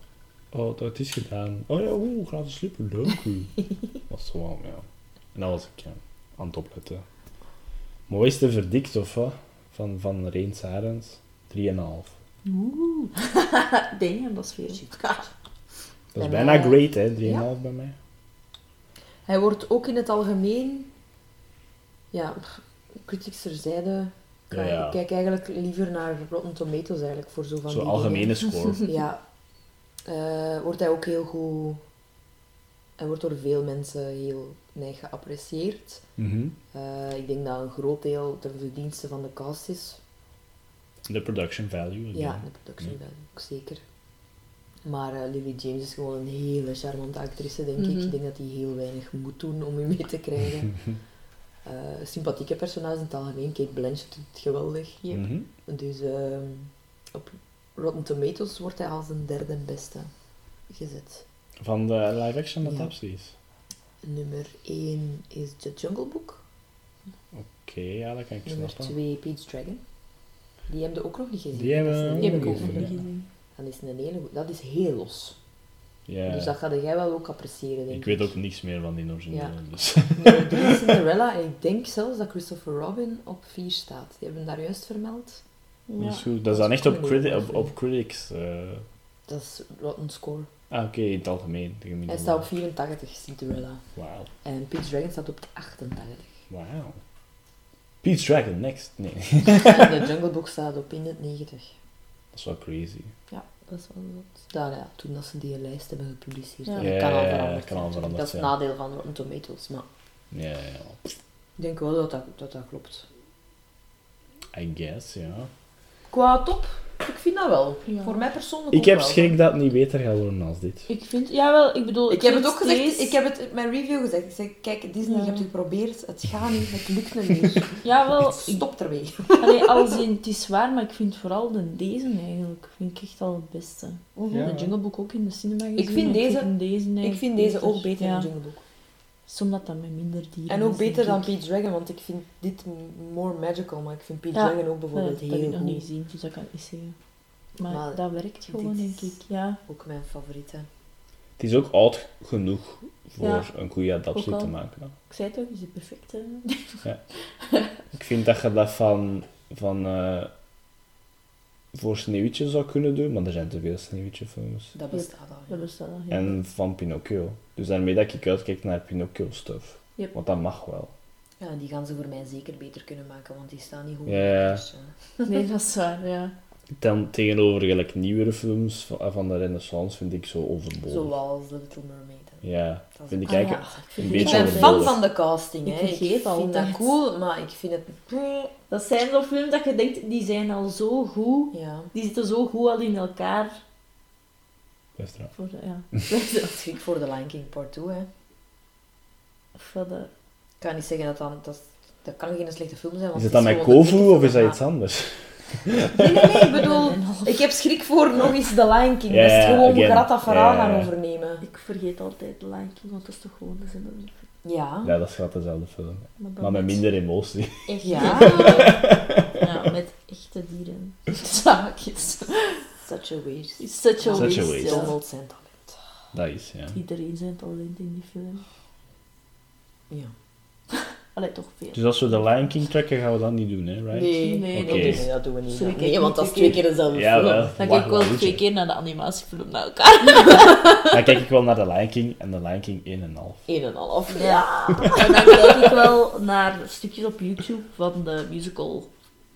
van, oh, dat is gedaan. Oh ja, oeh, gratis slipper, leuk u. was zo van, ja. En dan was ik ja, aan het opletten. Maar wat is de verdict of wat? Van, van Reens Sarens? 3,5. Oeh. Damn, dat is veel. Dat is Bij bijna mij- great, hè, 3,5 Ja. bij mij. Hij wordt ook in het algemeen... Ja, critics terzijde... Ja, ja. Ik kijk eigenlijk liever naar Rotten Tomatoes eigenlijk, voor zo van Zo'n algemene dingen. score. Ja. Eh, wordt hij ook heel goed... Hij wordt door veel mensen heel neig geapprecieerd. Mhm. Eh, ik denk dat een groot deel ten verdienste van de cast is. De production value. Ja, de production Ja. value, ook zeker. Maar eh, Lily James is gewoon een hele charmante actrice, denk ik. Mhm. Ik denk dat hij heel weinig moet doen om u mee te krijgen. Eh, sympathieke personages in het algemeen. Kate Blanchett doet het geweldig hier. Mhm. Dus ehm, op Rotten Tomatoes wordt hij als een derde beste gezet. Van de live action Ja. adapties. Nummer 1 is The Jungle Book. Oké, ja, dat kan ik Nummer snappen. 2 Pete's Dragon. Die hebben we ook nog niet gezien. Die hebben Dat is we ook nog niet gezien. Dat is een hele Dat is heel los. Ja. Dus dat ga jij wel ook appreciëren, denk ik ik. weet ook niks meer van die originele. Ja. Dus. Nummer 3 is Cinderella. En ik denk zelfs dat Christopher Robin op 4 staat. Die hebben daar juist vermeld. Dat Ja. is goed. Dat is dan echt op, criti- dat op, critics. eh. Dat is Rotten Score. Ah, oké, in het algemeen. Hij staat op 84, Cinderella. Wauw. En Pete's Dragon staat op 88. Wauw. Pete's Dragon, next. Nee. De Jungle Book staat op 91. dat is wel crazy. Ja, dat is wel wat. Dan, ja, toen dat ze die lijst hebben gepubliceerd. Ja. Dat Ja, kan al ja, ja, veranderd kan al zijn. veranderd Dat is het nadeel van Rotten Tomatoes. Maar Ja, ja. ik denk wel dat dat, dat, dat klopt. I guess, ja. Qua top, ik vind dat wel. Ja. Voor mij persoonlijk Ik ook heb wel. schrik dat het niet beter gaat worden als dit. Ik vind, jawel, ik bedoel... Ik heb het ook gezegd, deze- ik heb het in mijn review gezegd. Ik zeg, kijk, Disney, Ja. je hebt het geprobeerd, het gaat niet, het lukt niet. Jawel, ik, Stop ermee. allee, als in, het is waar, maar ik vind vooral de deze eigenlijk, vind ik echt al het beste. Ja. De Jungle Book ook in de cinema gezien. Ik vind deze- vind deze Ik vind deze ook beter ja. dan Jungle Book. Omdat dat met minder dieren En ook is, beter dan. Pete's Dragon, want ik vind dit more magical, maar ik vind Ja. Dragon ook Ja, bijvoorbeeld dat heb ik heel nog niet goed. gezien, dus dat kan ik niet zeggen. Maar, Maar dat werkt gewoon, denk ik. Ja. Ook mijn favoriete. Het is ook oud genoeg voor Ja. een goede adaptie te maken. Ik zei het ook, is het perfect. hè? Ik vind dat je dat van, van eh, voor Sneeuwwitje zou kunnen doen, maar er zijn te veel Sneeuwwitje-films. Dat Yep. bestaat al. Dat ja. bestaat al. ja. En van Pinocchio. Dus daarmee dat ik uitkijk naar Pinocchio-stuff. Yep. Want dat mag wel. Ja, die gaan ze voor mij zeker beter kunnen maken, want die staan niet goed. Ja. Dus, eh, Nee, dat is waar, ja. Dan tegenover gelijk nieuwere films van, van de renaissance vind ik zo overbodig. Zoals The Little Mermaid. Ja, Dat is vind ik eigenlijk... Ah, ja, ik een Ik beetje ben altijd. fan van de casting. Ik hè. vergeet vind dat cool, maar ik vind het... Dat zijn zo films dat je denkt, die zijn al zo goed. Ja. Die zitten zo goed al in elkaar. Best eraf. Voor de, ja. Dat voor The Lion King Part 2, hè. Of wat, eh, Ik kan niet zeggen dat dat... Dat, dat kan geen slechte film zijn, want Is het dan met Kovu dikke of is dat iets anders? Nee, nee, nee, ik bedoel... Ik heb schrik voor nog eens The Lion King. Ja, dat is gewoon again. Grata Ja, ja, gaan overnemen. Ik vergeet altijd de Lion King, want dat is toch gewoon dezelfde film. Ja. Ja, dat is gaat dezelfde film. Maar met minder emotie. Echt Ja. Ja, met echte dieren. Zaakjes. Such a waste. It's such a Such waste. waste. ja. Donald zijn talent. Dat is, ja. Iedereen zijn talent in die film. Ja. Allee, toch veel. Dus als we de Lion King trekken, gaan we dat niet doen, hè, right? Nee, Nee, dat, doen we, dat doen we niet. Sorry, nee, kijk want dat is twee keer dezelfde Ja, film. wel. Dan kijk ik wel twee keer naar de animatiefilm naar elkaar. Dan kijk ik wel naar de Lion King en de Lion King 1,5. Eén en half. Ja. En dan kijk ik wel naar stukjes op YouTube van de musical.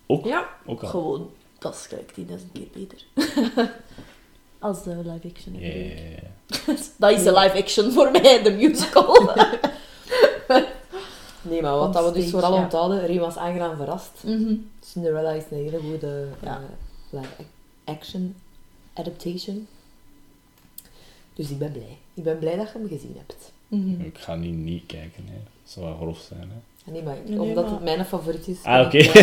Ook, Ja. ook al. Gewoon, dat is gelijk 10.000 keer beter. Als de live action. Ja. Dat is de live action voor mij, de musical. Nee, maar wat dat we dus vooral ja. onthouden, Rie was aangenaam verrast. Mhm. Cinderella is een hele goede Ja. eh, action adaptation. Dus ik ben blij. Ik ben blij dat je hem gezien hebt. Mhm. Ik ga niet niet kijken, hè. Dat zou wel grof zijn, hè. Ah, Nee, maar Nee, omdat maar- het mijn favoriet is, Ah, oké. ik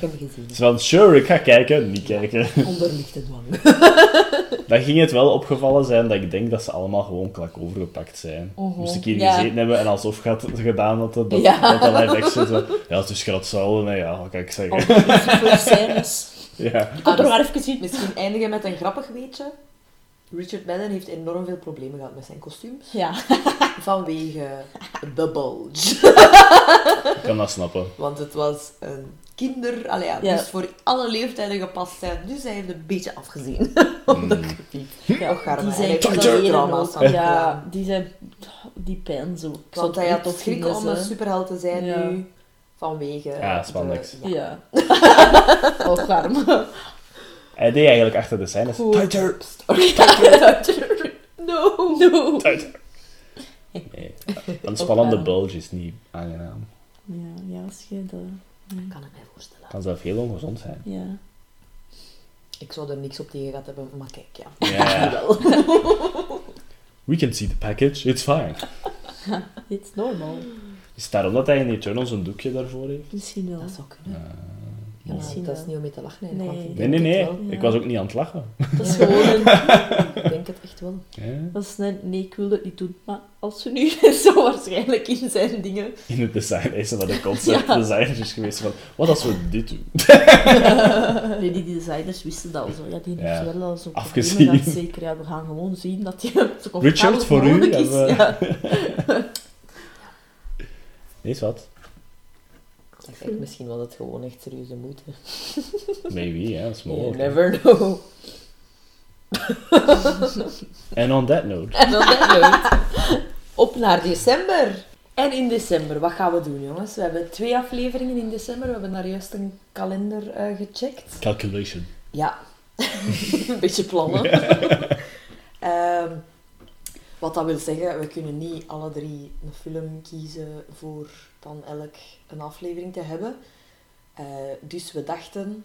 hem gezien heb. van, sure, ik ga kijken, niet kijken. Onder lichte dwang. Dan ging het wel opgevallen zijn dat ik denk dat ze allemaal gewoon klak overgepakt zijn. Mhm. Moest ik hier Ja. gezeten hebben en alsof had gedaan dat dat, dat, Ja. dat, dat live action zo... Ja, het is hetzelfde, hè. Ja, wat kan ik zeggen? Die voor scènes. Ja. Ik heb er maar even gezien. Misschien eindigen met een grappig weetje. Richard Madden heeft enorm veel problemen gehad met zijn kostuums. Ja. Vanwege The Bulge. Ik kan dat snappen. Want het was een kinder... Allee, ja, Ja. Dus voor alle leeftijden gepast zijn. Dus hij heeft een beetje afgezien. Mm. ja. Och, Garma, die hij zijn er trauma's Ja, gedaan. die zijn... Die pijn zo. Ik Want hij had tof schrik om een superheld te zijn Ja. nu. Vanwege... Ja, de- spandex. ja. Ja. Hij deed eigenlijk achter de scènes... Goed. Tighter! No! No. Tighter! Nee. Een spannende bulge is niet aangenaam. Ja, ja, als je dat... Ik kan het mij voorstellen. Kan zelf heel ongezond zijn. Ja. Ik zou er niks op tegen gehad hebben, maar kijk, ja. Ja. We can see the package, it's fine. It's normal. Is het daarom dat hij in Eternals een doekje daarvoor heeft? Misschien wel. Dat zou kunnen. Uh, Ja, dat is niet om mee te lachen. Nee. nee, nee. Ja. Ik was ook niet aan het lachen. Dat is gewoon een... Ik denk het echt wel. Ja. Dat is een... Nee, ik wil het niet doen. Maar als we nu zo waarschijnlijk in zijn dingen... In het design is er wat de concept Ja. designers is geweest van, wat als we dit doen? Nee, die designers wisten dat al zo. Ja, die Ja. wel al zo Afgezien. zeker. Ja, we gaan gewoon zien dat die zo Richard, voor u is. Ja. Nee, is wat. Ik denk misschien wel dat gewoon echt serieuze moeite. Maybe, ja, dat is You never know. En on that note, En dan dat nooit. Op naar december. En in december, wat gaan we doen, jongens? We hebben twee afleveringen in december. We hebben daar juist een kalender eh, gecheckt. calculation. Ja, een beetje plannen. Ehm, wat dat wil zeggen, we kunnen niet alle drie een film kiezen voor dan elk een aflevering te hebben. Eh, dus we dachten,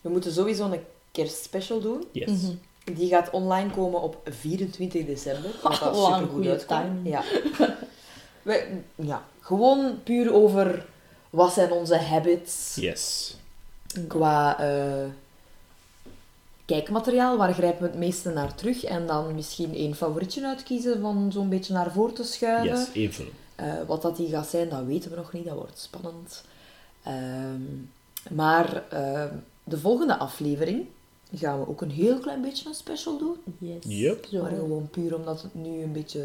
we moeten sowieso een kerstspecial doen. Yes. Mhm. Die gaat online komen op 24 december. Wat dat Lang, supergoed goeie uitkomt. Ja. We, ja. Gewoon puur over wat zijn onze habits Yes. qua eh, kijkmateriaal. Waar grijpen we het meeste naar terug? En dan misschien één favorietje uitkiezen van zo'n beetje naar voren te schuiven. Yes, één film. Eh, wat dat die gaat zijn, dat weten we nog niet. Dat wordt spannend. Ehm, maar ehm, de volgende aflevering gaan we ook een heel klein beetje een special doen. Yes. Yep. Zo. Maar gewoon puur omdat het nu een beetje...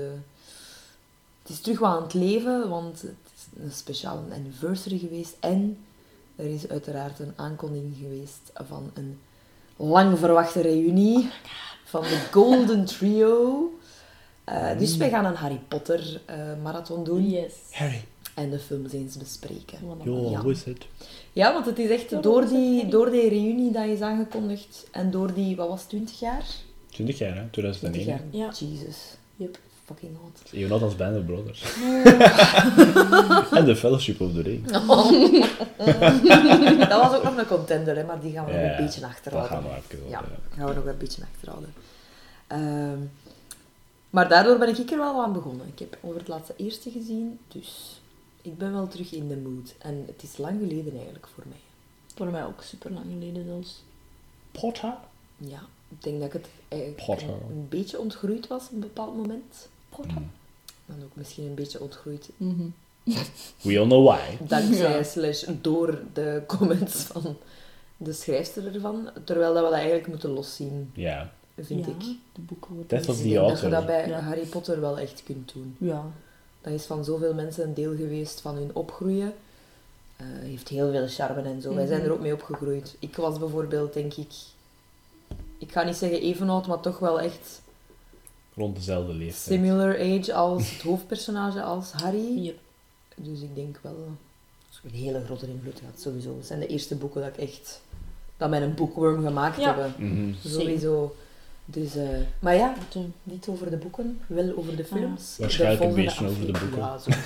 Het is terug wat aan het leven, want het is een speciale anniversary geweest. En er is uiteraard een aankondiging geweest van een lang verwachte reunie van de Golden Trio. Eh, dus wij gaan een Harry Potter eh, marathon doen Yes. Harry. en de films eens bespreken. Yo, Ja. hoe is het? Ja, want het is echt door die, door die reunie dat is aangekondigd en door die, wat was het, 20 jaar? 20 jaar, hè? 2001. 20 jaar. Ja. Jesus. Yep. Fucking hot. Als Band of Brothers. en The Fellowship of the Ring. dat was ook nog een contender, hè, maar die gaan we nog een beetje Dat achterhouden. gaan we even Ja, gaan we nog een beetje achterhouden. Ehm, maar daardoor ben ik er wel aan begonnen. Ik heb over het laatste eerste gezien, dus ik ben wel terug in de mood. En het is lang geleden eigenlijk voor mij. Voor mij ook super lang geleden zelfs. Potter? Ja, ik denk dat ik het eigenlijk een, een beetje ontgroeid was op een bepaald moment. Mm. Dan ook misschien een beetje ontgroeid Mhm. We all know why. dankzij Ja. slash door de comments van de schrijfster ervan. Terwijl dat we dat eigenlijk moeten loszien, Ja. vind ja, ik. de boeken worden... Death of the denk dat je dat bij Ja. Harry Potter wel echt kunt doen. Ja. Dat is van zoveel mensen een deel geweest van hun opgroeien. Eh heeft heel veel charme en zo. Wij zijn Mhm. er ook mee opgegroeid. Ik was bijvoorbeeld, denk ik... Ik ga niet zeggen even oud, maar toch wel echt Rond dezelfde leeftijd. similar age als het hoofdpersonage, als Harry. Yep. Dus ik denk wel dat het een hele grote invloed gehad, sowieso. Het zijn de eerste boeken dat ik echt... Dat mij een bookworm gemaakt Ja. hebben. Mhm. Sowieso. Dus, eh, maar ja, eh, niet over de boeken, wel over de films. Ah. De Waarschijnlijk een beetje over de boeken. Ja, zo.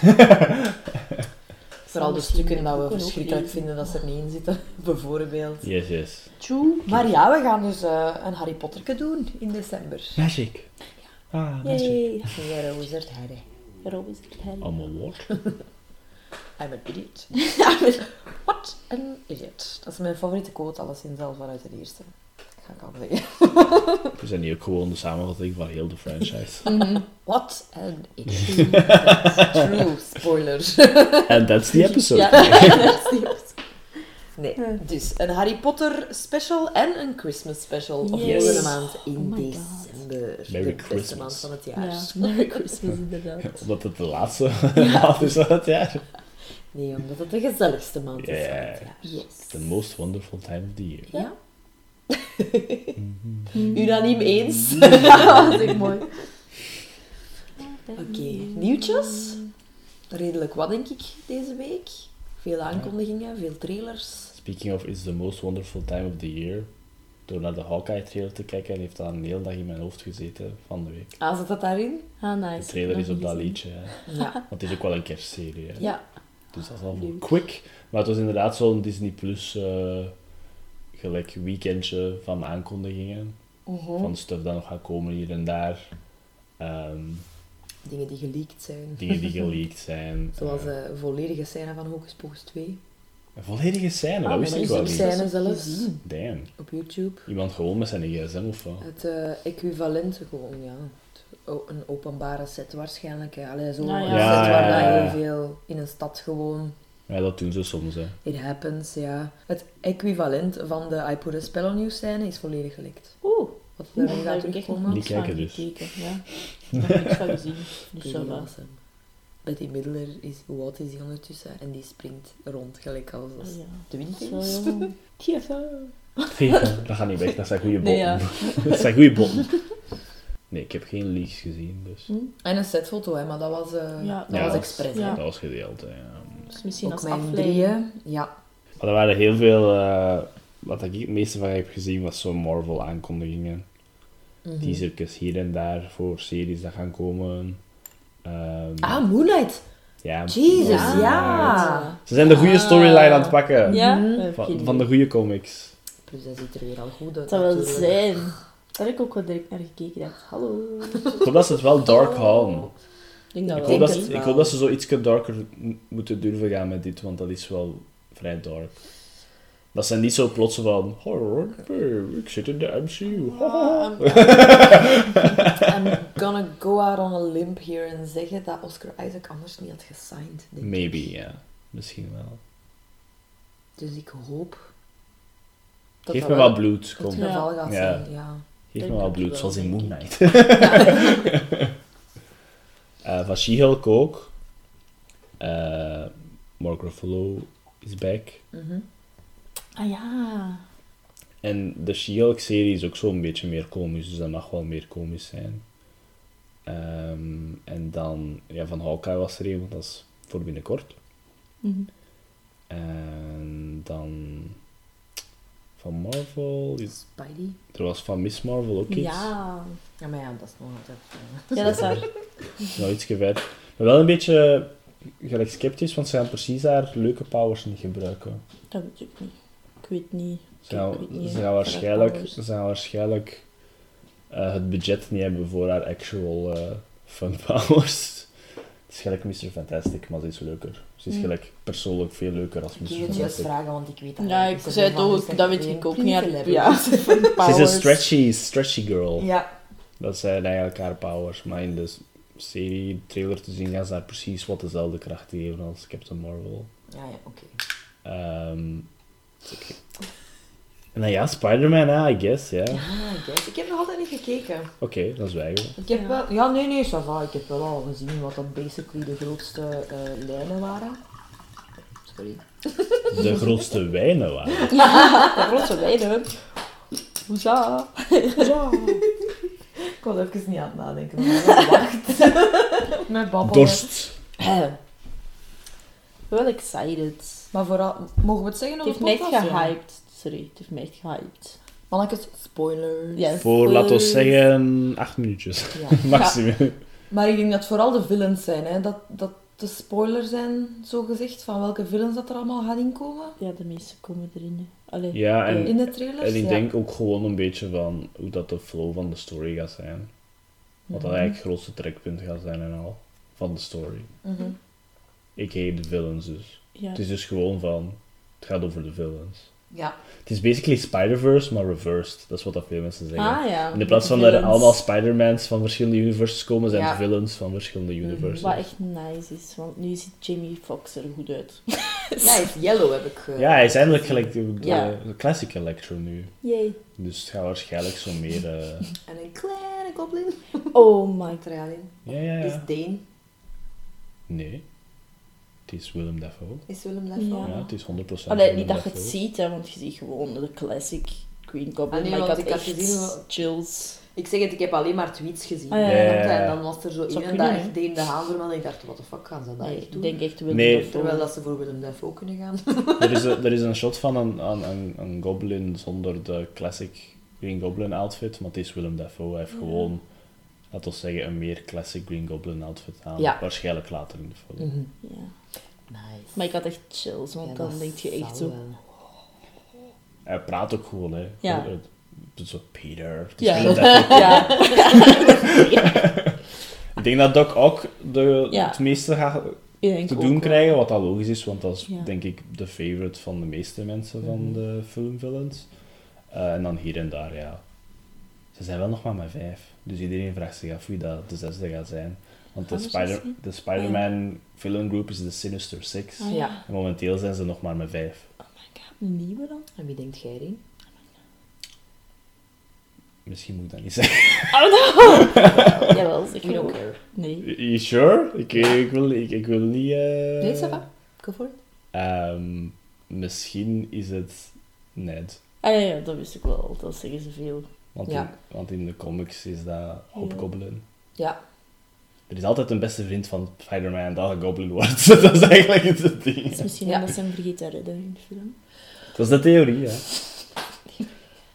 Vooral de stukken dat we verschrikkelijk vinden dat ze er niet in zitten, bijvoorbeeld. Yes, yes. True. Maar ja, we gaan dus eh, een Harry Potter doen in december. Magic. Ah, magic. Yay. Ja, wizard Harry. Robert Harry. Allemaal woord. I'm an idiot. What an idiot. Dat is mijn favoriete quote, alleszins al vanuit het eerste. Ga ik al zeggen. We zijn hier ook gewoon de samenvatting van heel de franchise. What an idiot. That's true. Spoiler. And that's the episode. Dat is die episode. Nee, dus een Harry Potter special en een Christmas special op Yes. volgende maand in Oh God. december. Merry de beste Christmas. maand van het jaar. Ja, Merry Christmas inderdaad. Omdat het de laatste maand is van het jaar. Nee, omdat het de gezelligste maand is van het jaar. Yes. The most wonderful time of the year. Ja? Unaniem eens. Ja, dat is echt mooi. Oké, nieuwtjes. Redelijk wat, denk ik, deze week. Veel aankondigingen, veel trailers. Speaking of It's the most wonderful time of the year. Door naar de Hawkeye trailer te kijken, heeft dat een hele dag in mijn hoofd gezeten van de week. Ah, zit dat daarin? Ah, nice. De trailer is op dat liedje. hè. Ja. Want het is ook wel een kerstserie. Hè. Ja. Dus dat is al quick. Maar het was inderdaad zo'n Disney Plus eh, gelijk weekendje van aankondigingen. Van stuff dat nog gaat komen hier en daar. Ehm, Dingen die geleakt zijn. dingen die geleakt zijn. Zoals Eh, de volledige scène van Hocus Pocus 2. een volledige scène, Ah, dat wist ik wel niet. scène zelfs. Damn. Op YouTube. Iemand gewoon met zijn gsm of wat? Het eh, equivalent, gewoon, ja. het- o- Een openbare set waarschijnlijk. Allee, zo'n Ah, ja. set Ja, waar ja, heel veel in een stad gewoon... Ja, dat doen ze soms, hè. It happens, ja. Het equivalent van de I Put a Spell on You scène is volledig gelekt. Oeh. Wat Daar heb ik terugkomen. Niet niks van kijken dus. gekeken. Ja. Nog niks van gezien. Dus zo awesome. Betty Midler is, hoe oud is die ondertussen? En die springt rond gelijk als Oh, ja. twintig. Zo jong. TFO. Ja, dat gaat niet weg, dat zijn goede botten. Nee, ja. dat zijn goede botten. Nee, ik heb geen leaks gezien, dus Hm? En een setfoto, hè, maar dat was, eh Ja, dat Ja, was expres. ja. dat was gedeeld. Hè, ja. Dus misschien Ook als mijn afleiding. drieën, ja. Maar er waren heel veel, eh, wat ik het meeste van heb gezien, was zo'n Marvel aankondigingen. Mhm. Teasertjes hier en daar voor series dat gaan komen. Ehm, Ah, Moonlight! ja, Jesus, Moonlight. ja! Ze zijn de goede storyline aan het pakken. Ja? Van, de goede comics. Plus dat ziet er weer al goed uit. Dat wel natuurlijk. zijn. Daar heb ik ook wel direct naar gekeken. Dacht, hallo. Ik hoop dat ze het wel dark houden. Ik denk dat Ik hoop dat, ze- ik hoop dat ze zo iets darker moeten durven gaan met dit, want dat is wel vrij dark. Dat zijn niet zo plotsen van horror, ik zit in de MCU. Ah, I'm gonna go out on a limb here en zeggen dat Oscar Isaac anders niet had gesigned. Maybe, ja. Misschien wel. Dus ik hoop dat Geef dat me wel wat bloed, kom. geval gaat Ja. zijn. Ja. Geef me Denk wat het bloed, wel, zoals in Moon. Knight. Eh, van She-Hulk ook. Eh Mark Ruffalo is back. Mhm. Ah ja. En de She-Hulk-serie is ook zo'n beetje meer komisch, dus dat mag wel meer komisch zijn. Ehm, en dan, ja, van Hawkeye was er een, want dat is voor binnenkort. Mhm. En dan van Marvel, is, Spidey. er was van Miss Marvel ook iets. Ja. Ja, maar ja, dat is nog altijd... eh, Ja, dat is waar. Nou, iets verder. Maar wel een beetje gelijk sceptisch, want ze gaan precies haar leuke powers niet gebruiken. Dat weet ik niet. Ik weet niet. Ze gaan, Ik weet niet, waarschijnlijk, eh, het budget niet hebben voor haar actual eh, fun powers. Het is gelijk Mr. Fantastic, maar ze is leuker. Ze is Hmm. gelijk persoonlijk veel leuker als Ik Mr. ging het juist vragen, want ik weet dat Ja, ik zei het ook. Dat weet ik ook niet. Ja, Ze is een stretchy, stretchy girl. Ja. Dat zijn eigenlijk haar powers. Maar in de serie trailer te zien gaan ze haar precies wat dezelfde krachten geven als Captain Marvel. Ja, ja, oké. Ehm, oké. En dan ja, Spider-Man, I guess, ja. Ja, I guess. Ik heb nog altijd niet gekeken. Oké, dan zwijgen we. Ik heb Ja. wel... Ja, nee, nee, ça va. Ik heb wel al gezien wat dat basically de grootste eh, lijnen waren. Sorry. De grootste wijnen waren. De grootste wijnen. Hoeza. Ja. Ik was even niet aan het nadenken. maar Wacht. Met babbelen. Dorst. Eh, Ik ben wel excited. Maar vooral... Mogen we het zeggen Het op heeft de mij gehyped. Sorry, het heeft mij echt gehyped. Mannetjes, spoilers. Yes. Voor, laten we zeggen, acht minuutjes. Ja. Maximum. Maar ik denk dat vooral de villains zijn, hè. Dat, dat te spoiler zijn, zo gezegd, van welke films dat er allemaal gaan inkomen? Ja, de meeste komen erin. Allee, Ja, en- In de trailers? En ik Ja. denk ook gewoon een beetje van hoe dat de flow van de story gaat zijn. Wat dat Mhm. eigenlijk het grootste trekpunt gaat zijn en al. Van de story. Mhm. Ik heet de villains dus. Ja. Het is dus gewoon van, het gaat over de villains. Ja. Het is basically Spider-Verse, maar reversed. Dat is wat dat veel mensen zeggen. Ah ja. In plaats van dat er allemaal Spider-Mans van verschillende universes komen, zijn Ja. villains van verschillende universes. Wat echt nice is, want nu ziet Jamie Foxx er goed uit. ja, hij is yellow, heb ik ge- Ja, hij is eindelijk gelijk de, Ja. de classic Electro nu. Yay. Dus het gaat waarschijnlijk zo meer... eh, En een kleine goblin. Oh my al in. Ja, ja, Is ja. Dane. Nee. Is Willem Dafoe. Is Willem Dafoe? Ja. Ja, het is 100% Allee, Willem niet dat je het ziet, hè, want je ziet gewoon de classic Green Goblin. Ah, nee, maar ik had ik echt gezien chills. Ik zeg het, ik heb alleen maar tweets gezien. Ah, ja, ja, ja. En dan was er zo kunnen, dat echt Dane de. En ik dacht, wat de fuck gaan ze dat Nee, echt ik doen? denk echt Willem Nee. Dafoe. Terwijl dat ze voor Willem Dafoe kunnen gaan. Er is, een, er is een shot van een, een, een, een goblin zonder de classic Green Goblin outfit, maar het is Willem Dafoe. Hij heeft Ja. gewoon, laten we zeggen, een meer classic Green Goblin outfit aan. Ja. Waarschijnlijk later in de film. Mhm. Ja. Nice. Maar ik had echt chills, want Ja, dan dat denk je echt zo... wel. Hij praat ook gewoon, hè. Ja. Zo, Peter. Ja. Ja. Ik denk dat Doc ook de, Ja. het meeste gaat te doen krijgen, wat dat logisch is, want dat is Ja. denk ik de favorite van de meeste mensen van Mhm. de filmvillains. Eh, en dan hier en daar, ja. Ze zijn wel nog maar met vijf, dus iedereen vraagt zich af wie dat de zesde gaat zijn. Want de, Spider, de Spider-Man villain group is de Sinister Six. Ah, Ja. En momenteel zijn ze nog maar met vijf. Oh my god, een nieuwe dan? En wie denkt jij erin? Misschien moet ik dat niet zeggen. Jawel, zeg We je don't ook. care. Nee. You sure? Ik, ik, wil, ik, ik wil niet... eh, Nee, ça va. Go for it. ehm, misschien is het Ned. Ah ja, ja, dat wist ik wel. Dat zeggen ze veel. Want, Ja. in, want in de comics is dat Hobgoblin. Ja. Er is altijd een beste vriend van Spider-Man dat een goblin wordt. dat is eigenlijk het Het ding. is misschien Ja. omdat ze hem vergeten redden in de film. Dat is de theorie, hè.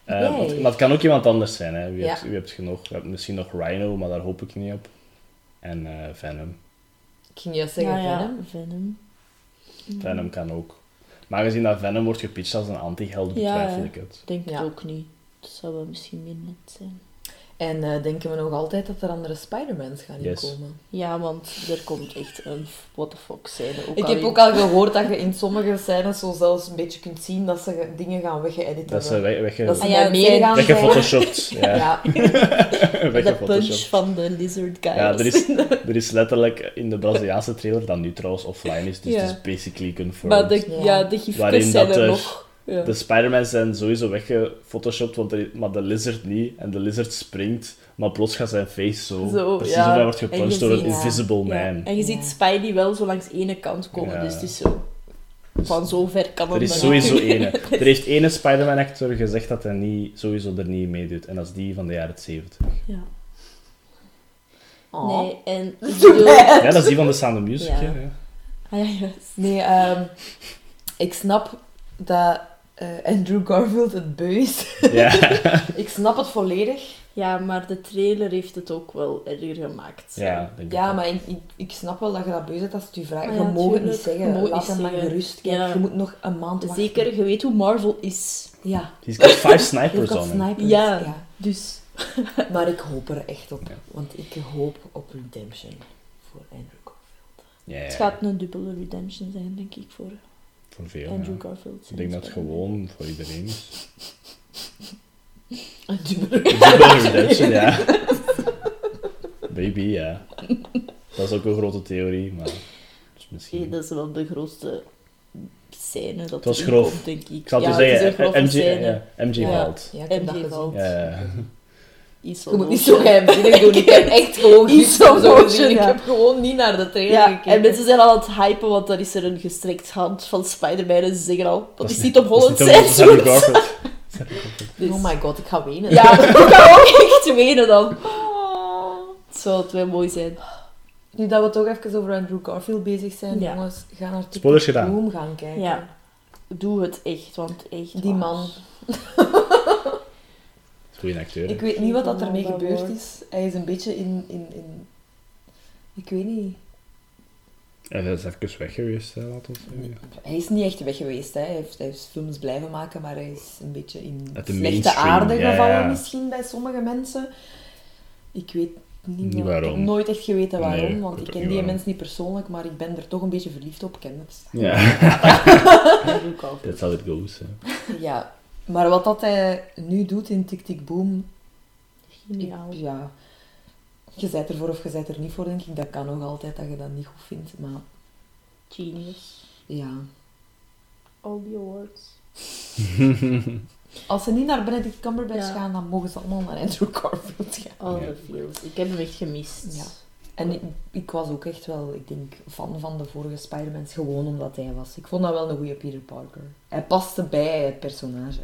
Eh, want- maar het kan ook iemand anders zijn, hè. Wie, Ja. hebt, wie hebt je nog? Je hebt misschien nog Rhino, maar daar hoop ik niet op. En eh, Venom. Ik ging juist zeggen, ja, ja, Venom. Venom. Venom kan ook. Maar aangezien dat Venom wordt gepitcht als een anti-held, Ja, betwijfel ja. ik het. Ik denk Ja. het ook niet. Het zou wel misschien meer net zijn. En eh, denken we nog altijd dat er andere Spider-Mans gaan Yes. inkomen? Ja, want er komt echt een what the fuck scène. Ook Ik heb in- ook al gehoord dat je in sommige scènes zo zelfs een beetje kunt zien dat ze dingen gaan weggeëdit Dat ze hebben. weg, wegge, Dat ze Ah ja, meer gaan weggefotoshopt. Ja, Ja. de punch van de lizard guy. Ja, er is, er is letterlijk in de Braziliaanse trailer, dat nu trouwens offline is, dus Ja. het is basically confirmed. Maar de, Ja. ja. de gifjes Waarin zijn dat er er- nog. Ja. De Spider-Man zijn sowieso weggefotoshopt, want er, maar de lizard niet. En de lizard springt, maar plots gaat zijn face zo. Zo, precies ja. of hij wordt gepunched door een invisible Ja, man. En je ziet. Spidey wel zo langs ene kant komen, Ja. dus het is zo... Van zo ver kan Er het is dan sowieso ene. Er heeft ene Spider-Man-acteur gezegd dat hij niet, sowieso er niet meedoet. En dat is die van de jaren 70. Ja. Oh. Nee, en bedoel... Ja, dat is die van de Sound of Music. Ja. ja. Ah ja, juist. Nee, ehm, ik snap dat eh, Andrew Garfield het beu is. Ja. ik snap het volledig. Ja, maar de trailer heeft het ook wel erger gemaakt. Ja, denk ik Ja, maar ik, ik, ik snap wel dat je dat beu bent als het je vraagt. Ah je mag het niet zeggen. Je mag Laat niet hem maar zeggen. gerust. Kijk, Ja. je moet nog een maand wachten. Zeker, je weet hoe Marvel is. Ja. He's got five snipers got on snipers. Ja. ja. Dus... Maar ik hoop er echt op. Ja. Want ik hoop op redemption voor Andrew Garfield. Ja, Het gaat een dubbele redemption zijn, denk ik, voor voor veel. Andrew ja. Garfield. Ik denk dat het gewoon voor iedereen is. Double redemption, ja. Baby, ja. Dat is ook een grote theorie, maar... Dus misschien... dat is wel de grootste scène dat Het was grof. komt, denk ik. Ik zal ja, zeggen, grove MJ, scène. ja, MJ Ja. valt. Ja, ik heb dat MJ gezien. valt. Ja, ja. Iso Je moet niet zo geheimzinnig doen. Ik heb echt gewoon zo gezien. Ik heb gewoon niet naar de trailer Ja, gekeken. en mensen zijn al aan het hypen, want dan is er een gestrekt hand van Spider-Man en ze zeggen al, dat, is is niet Tom Holland zijn soort. Oh my god, ik ga wenen. Ja, ik ga ook echt wenen dan. Het zou het wel mooi zijn. Nu dat we toch even over Andrew Garfield bezig zijn, Ja. jongens, ga naar gedaan. Room gaan kijken. Ja. Doe het echt, want echt Die man. Goeie acteur. hè. Ik weet niet wat dat ermee gebeurd is. Hij is een beetje in... in, in ik weet niet. Hij is even weg geweest, hè, we zeggen. Hij is niet echt weg geweest. Hè. Hij, heeft, hij heeft films blijven maken, maar hij is een beetje in slechte aarde ja, gevallen ja. misschien bij sommige mensen. Ik weet niet, Niet waar- waarom. Ik heb nooit echt geweten waarom, ik want ik ken die waarom. mensen niet persoonlijk, maar ik ben er toch een beetje verliefd op. Kenneth. Ja, Dat ik altijd. that's how it goes. Hè. Ja, maar wat dat hij nu doet in Tik Tik Boom, ik- Geniaal. ja, je bent ervoor of je bent er niet voor, denk ik. Dat kan nog altijd, dat je dat niet goed vindt, maar Genius. ja. All the awards. Als ze niet naar Benedict Cumberbatch Ja. gaan, dan mogen ze allemaal naar Andrew Garfield gaan. All Ja. the feels. Ik heb hem echt gemist. Ja. En ik, ik was ook echt wel, ik denk, fan van de vorige Spider-Mans, gewoon omdat hij was. Ik vond dat wel een goede Peter Parker. Hij paste bij het personage.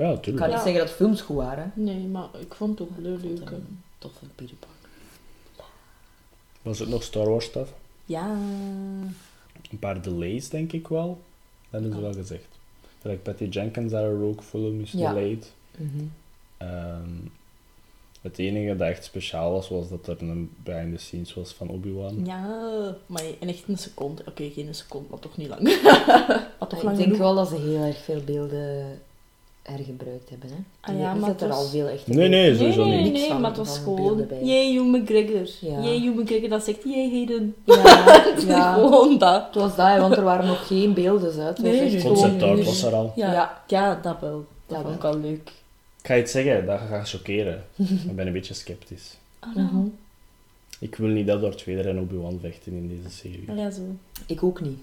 Ja, Ik kan niet Ja. zeggen dat films goed waren. Nee, maar ik vond het ook leuk. Tof van Peter Parker. Was het nog Star Wars stuff? Ja. Een paar delays, denk ik wel. Dat ze wel gezegd. Like Patty Jenkins, haar Rogue film is Ja. delayed. Ehm, het enige dat echt speciaal was, was dat er een behind the scenes was van Obi-Wan. Ja. Maar in echt een seconde. Oké, geen seconde, maar toch niet lang. maar toch Ik lang denk genoeg. wel dat ze heel erg veel beelden hergebruikt hebben. Hè? Ah Ik ja, denk maar dat er het was- al veel echt Nee, nee, sowieso nee, nee, niet. nee, maar het was gewoon... Jee, Hugh McGregor. Ja. Jee, Hugh McGregor, dat zegt jee, Hayden. Ja, ja. gewoon dat. Het was dat, hè, want er waren nog geen beelden uit. Het was Nee, echt gewoon Concept art was er al. Ja, Ja. ja. dat wel. Dat Dat vond ik wel leuk. Ik ga je het zeggen, dat gaat chockeren. ik ben een beetje sceptisch. Ah, Mhm. Ik wil niet dat Darth Vader en Obi-Wan vechten in deze serie. Ja, zo. Ik ook niet.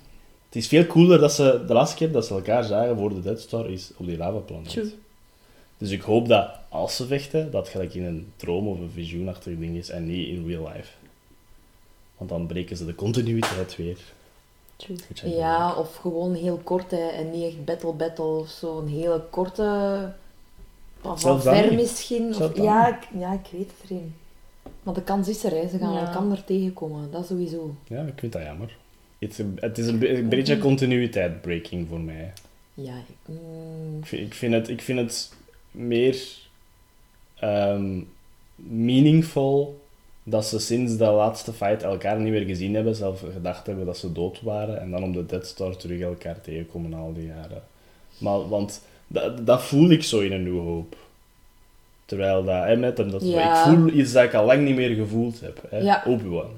Het is veel cooler dat ze de laatste keer dat ze elkaar zagen voor de Death Star is op die lavaplaneet. True. Dus ik hoop dat als ze vechten, dat gelijk in een droom of een visioenachtig ding is en niet in real life. Want dan breken ze de continuïteit weer. True. Ja, of gewoon heel kort hè, en niet echt battle battle of zo. Een hele korte. Van ver niet. misschien. Of, ja, ik, ja, ik weet het erin. Maar de kans is er, hè. ze gaan Ja. elkaar tegenkomen. Dat sowieso. Ja, ik vind dat jammer. Het is een, het is een, be- een beetje continuïteit breaking voor mij. Ja, ik- mm, Ik vind, ik vind, het, ik vind het meer ehm, meaningful dat ze sinds de laatste fight elkaar niet meer gezien hebben, zelf gedacht hebben dat ze dood waren, en dan op de Death Star terug elkaar tegenkomen al die jaren. Maar, want dat, dat voel ik zo in een nieuwe hoop. Terwijl dat, hè, met hem, dat, Ja. ik voel iets dat ik al lang niet meer gevoeld heb. Hè? Ja. Obi-Wan.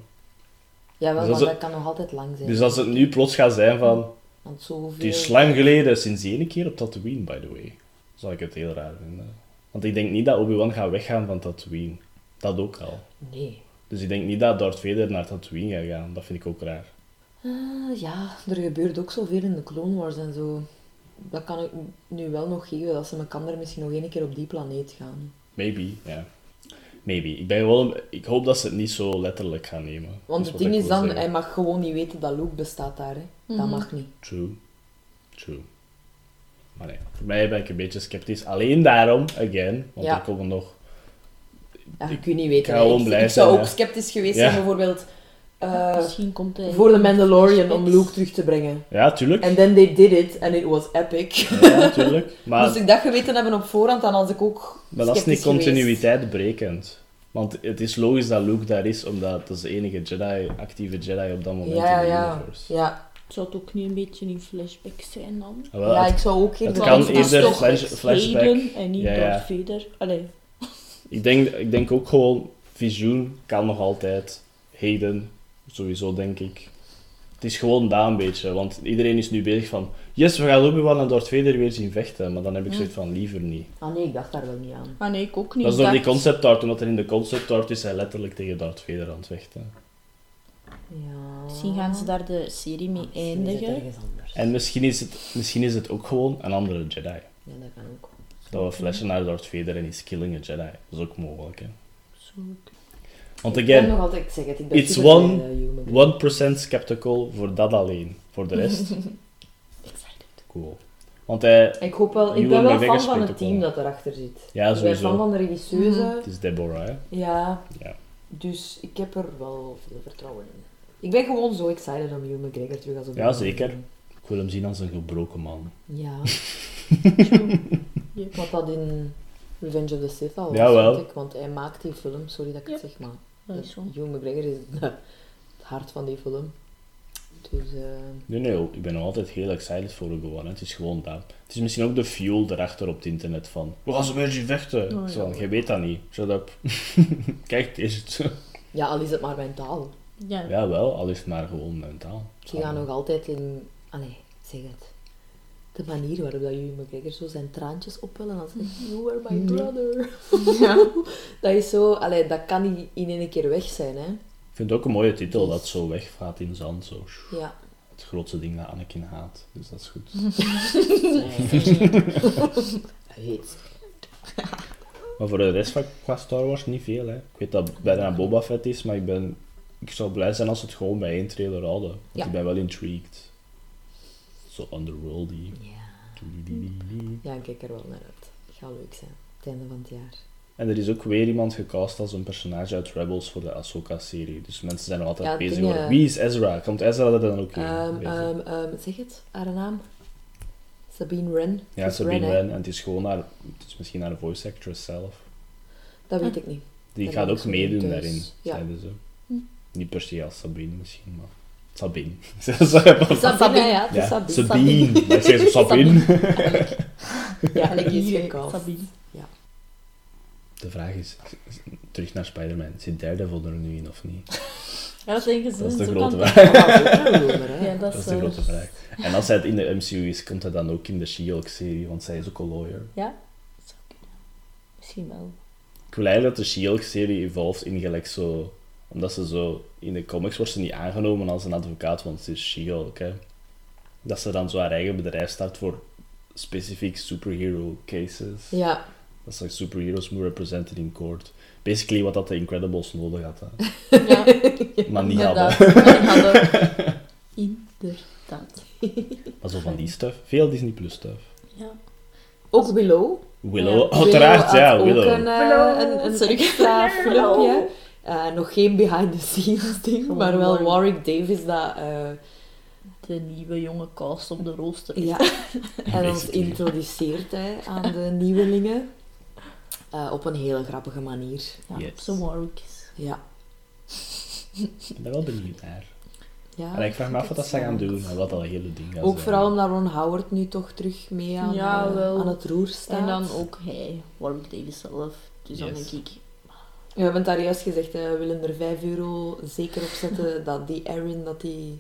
Ja, wel, Dus maar het- dat kan nog altijd lang zijn. Dus als het nu plots gaat zijn van, Want zoveel... het is lang geleden, sinds ene keer op Tatooine, by the way, zal ik het heel raar vinden. Want ik denk niet dat Obi-Wan gaat weggaan van Tatooine. Dat ook al. Nee. Dus ik denk niet dat Darth Vader naar Tatooine gaat gaan. Dat vind ik ook raar. Ah, ja, er gebeurt ook zoveel in de Clone Wars en zo. Dat kan ik nu wel nog geven, dat ze elkaar misschien nog één keer op die planeet gaan. Maybe, ja. Maybe. Ik, ben wel, ik hoop dat ze het niet zo letterlijk gaan nemen. Want het ding is dan, zeggen. hij mag gewoon niet weten dat Luke bestaat daar. Hè. Dat Mhm. mag niet. True. True. Maar nee, voor mij ben ik een beetje sceptisch. Alleen daarom, again, want Ja. er komen nog... Ja, je kunt niet weten. Ik, zou zijn, ook sceptisch geweest Ja. zijn, bijvoorbeeld, eh, Misschien komt hij... voor de Mandalorian om. Luke terug te brengen. Ja, tuurlijk. En then they did it, and it was epic. Ja, tuurlijk. Maar, Moest ik dat geweten hebben op voorhand, dan was ik ook maar dat is niet continuïteit brekend. Want het is logisch dat Luke daar is, omdat dat is de enige Jedi, actieve Jedi op dat moment Ja, in de ja, universe. ja. Zou het ook niet een beetje in flashback zijn dan? Ah, wel, ja, het- ik zou ook het eerder... kan eerder toch- flash- flashback. En niet Ja, ja. Darth Vader. Allee. Ik denk, ik denk ook gewoon, Visioen kan nog altijd. Hayden, sowieso denk ik. Het is gewoon daar een beetje, want iedereen is nu bezig van... Yes, we gaan Obi-Wan en Darth Vader weer zien vechten. Maar dan heb ik zoiets van, liever niet. Ah nee, ik dacht daar wel niet aan. Ah nee, ik ook niet. Dat is door die concept art, omdat er in de concept art is hij letterlijk tegen Darth Vader aan het vechten. Ja. Misschien gaan ze daar de serie mee Misschien is het eindigen. En misschien is, het, misschien is het ook gewoon een andere Jedi. Ja, dat kan ook. Dat we flashen naar Darth Vader en is killing a Jedi. Dat is ook mogelijk, hè. Zo. Want Ik ben again, nog altijd, ik zeg het, ik ben it's one- blij dat Hugh McGregor- 1% skeptical voor dat alleen. Voor de rest, Excited. cool. Want hij... Ik hoop wel, ik ben wel fan van het team wel. dat erachter zit. Ja, ik ben fan sowieso. van de regisseuse. Mhm. Het is Deborah, hè. Ja. Ja. Dus ik heb er wel veel vertrouwen in. Ik ben gewoon zo excited om Hugh McGregor terug als op Ja, zeker. Ik wil hem zien als een gebroken man. Ja, wat dat in Revenge of the Sith al was, Jawel. denk ik. Want hij maakt die film, sorry dat ik het Ja. zeg, maar is zo. Hugh McGregor is het hart van die film. Dus, eh, Nee, nee, ik ben nog altijd heel excited voor Rogue One. Het is gewoon dat. Het is misschien ook de fuel erachter op het internet van... We gaan ze weer zien vechten. Oh, ja. Zo, jij weet dat niet. Shut up. Kijk, is het. ja, al is het maar mentaal. Ja. Ja, wel. Al is het maar gewoon mentaal. Die gaan nog altijd in... Allee, zeg het. De manier waarop dat jullie McGregor zo zijn traantjes opwellen en dan zegt You are my brother. Ja. Dat is zo... Allee, dat kan niet in één keer weg zijn, hè. Ik vind het ook een mooie titel dat zo wegvaart in zand. Zo. Ja. Het grootste ding dat Anakin haat. Dus dat is goed. Heet... Maar voor de rest van qua Star Wars niet veel. Hè. Ik weet dat bijna Boba Fett is, maar ik, ben, ik zou blij zijn als ze het gewoon bij één trailer houden. Want Ja. ik ben wel intrigued. Zo underworldy. Ja. Ja, ik kijk er wel naar uit. Het gaat leuk zijn. Het einde van het jaar. En er is ook weer iemand gecast als een personage uit Rebels voor de Ahsoka-serie. Dus mensen zijn nog altijd Ja, bezig dingen- over wie is Ezra? Komt Ezra er dan ook in? Ehm, Bezig. ehm, ehm, zeg het, haar naam? Sabine Wren. ja, Sabine? Wren. En het is gewoon haar, het is misschien haar voice actress zelf. Dat weet ik niet. Die Dat gaat ook meedoen thuis. daarin, Ja. zeiden ze. Hm. Niet per se als Sabine misschien, maar... Sabine. Sabine, ja, het is ja, Sabine. Sabine. Sabine. Ja, ik is. Sabine. De vraag is, terug naar Spider-Man, zit Daredevil er nu in of niet? Ja, dat denken ze. Dat is de zo grote kan- vraag. Ja, dat is. Ja, de eh, grote vraag. En als hij het in de MCU is, komt hij dan ook in de She-Hulk-serie, want zij is ook een lawyer. Ja, dat zou kunnen. Misschien wel. Ik wil eigenlijk dat de She-Hulk-serie evolves in gelijk zo... Omdat ze zo... In de comics wordt ze niet aangenomen als een advocaat, want ze is She-Hulk. Dat ze dan zo haar eigen bedrijf start voor specifiek superhero cases. Ja, Dat ze superheroes moet representen in court. Basically wat dat de Incredibles nodig had, hè. Ja, maar niet inderdaad. hadden. Inderdaad. Maar zo van die stuff. Veel Disney Plus stuff. Ja. ook Willow. Willow, Ja, uiteraard, ja, ook Willow. een, eh, Willow. een, een Sorry. extra Willow. filmpje. Eh, nog geen behind-the-scenes ding, Gewoon maar wel Warwick. Warwick Davis dat... eh, De nieuwe jonge cast op de rooster. Ja, en ons introduceert hij aan de nieuwelingen. Eh, op een hele grappige manier. Ja, Yes. op zijn Warwick is. Ja. Ik ben wel benieuwd naar. ja En ik vraag me af wat dat ze gaan doen en wat dat hele ding gaat Ook zijn. vooral omdat Ron Howard nu toch terug mee aan, Ja, wel. aan het roer staat. En dan ook hij, Warwick Davis zelf. Dus dan denk ik, We hebben daar juist gezegd, eh, we willen er 5 euro zeker op zetten dat die Erin dat die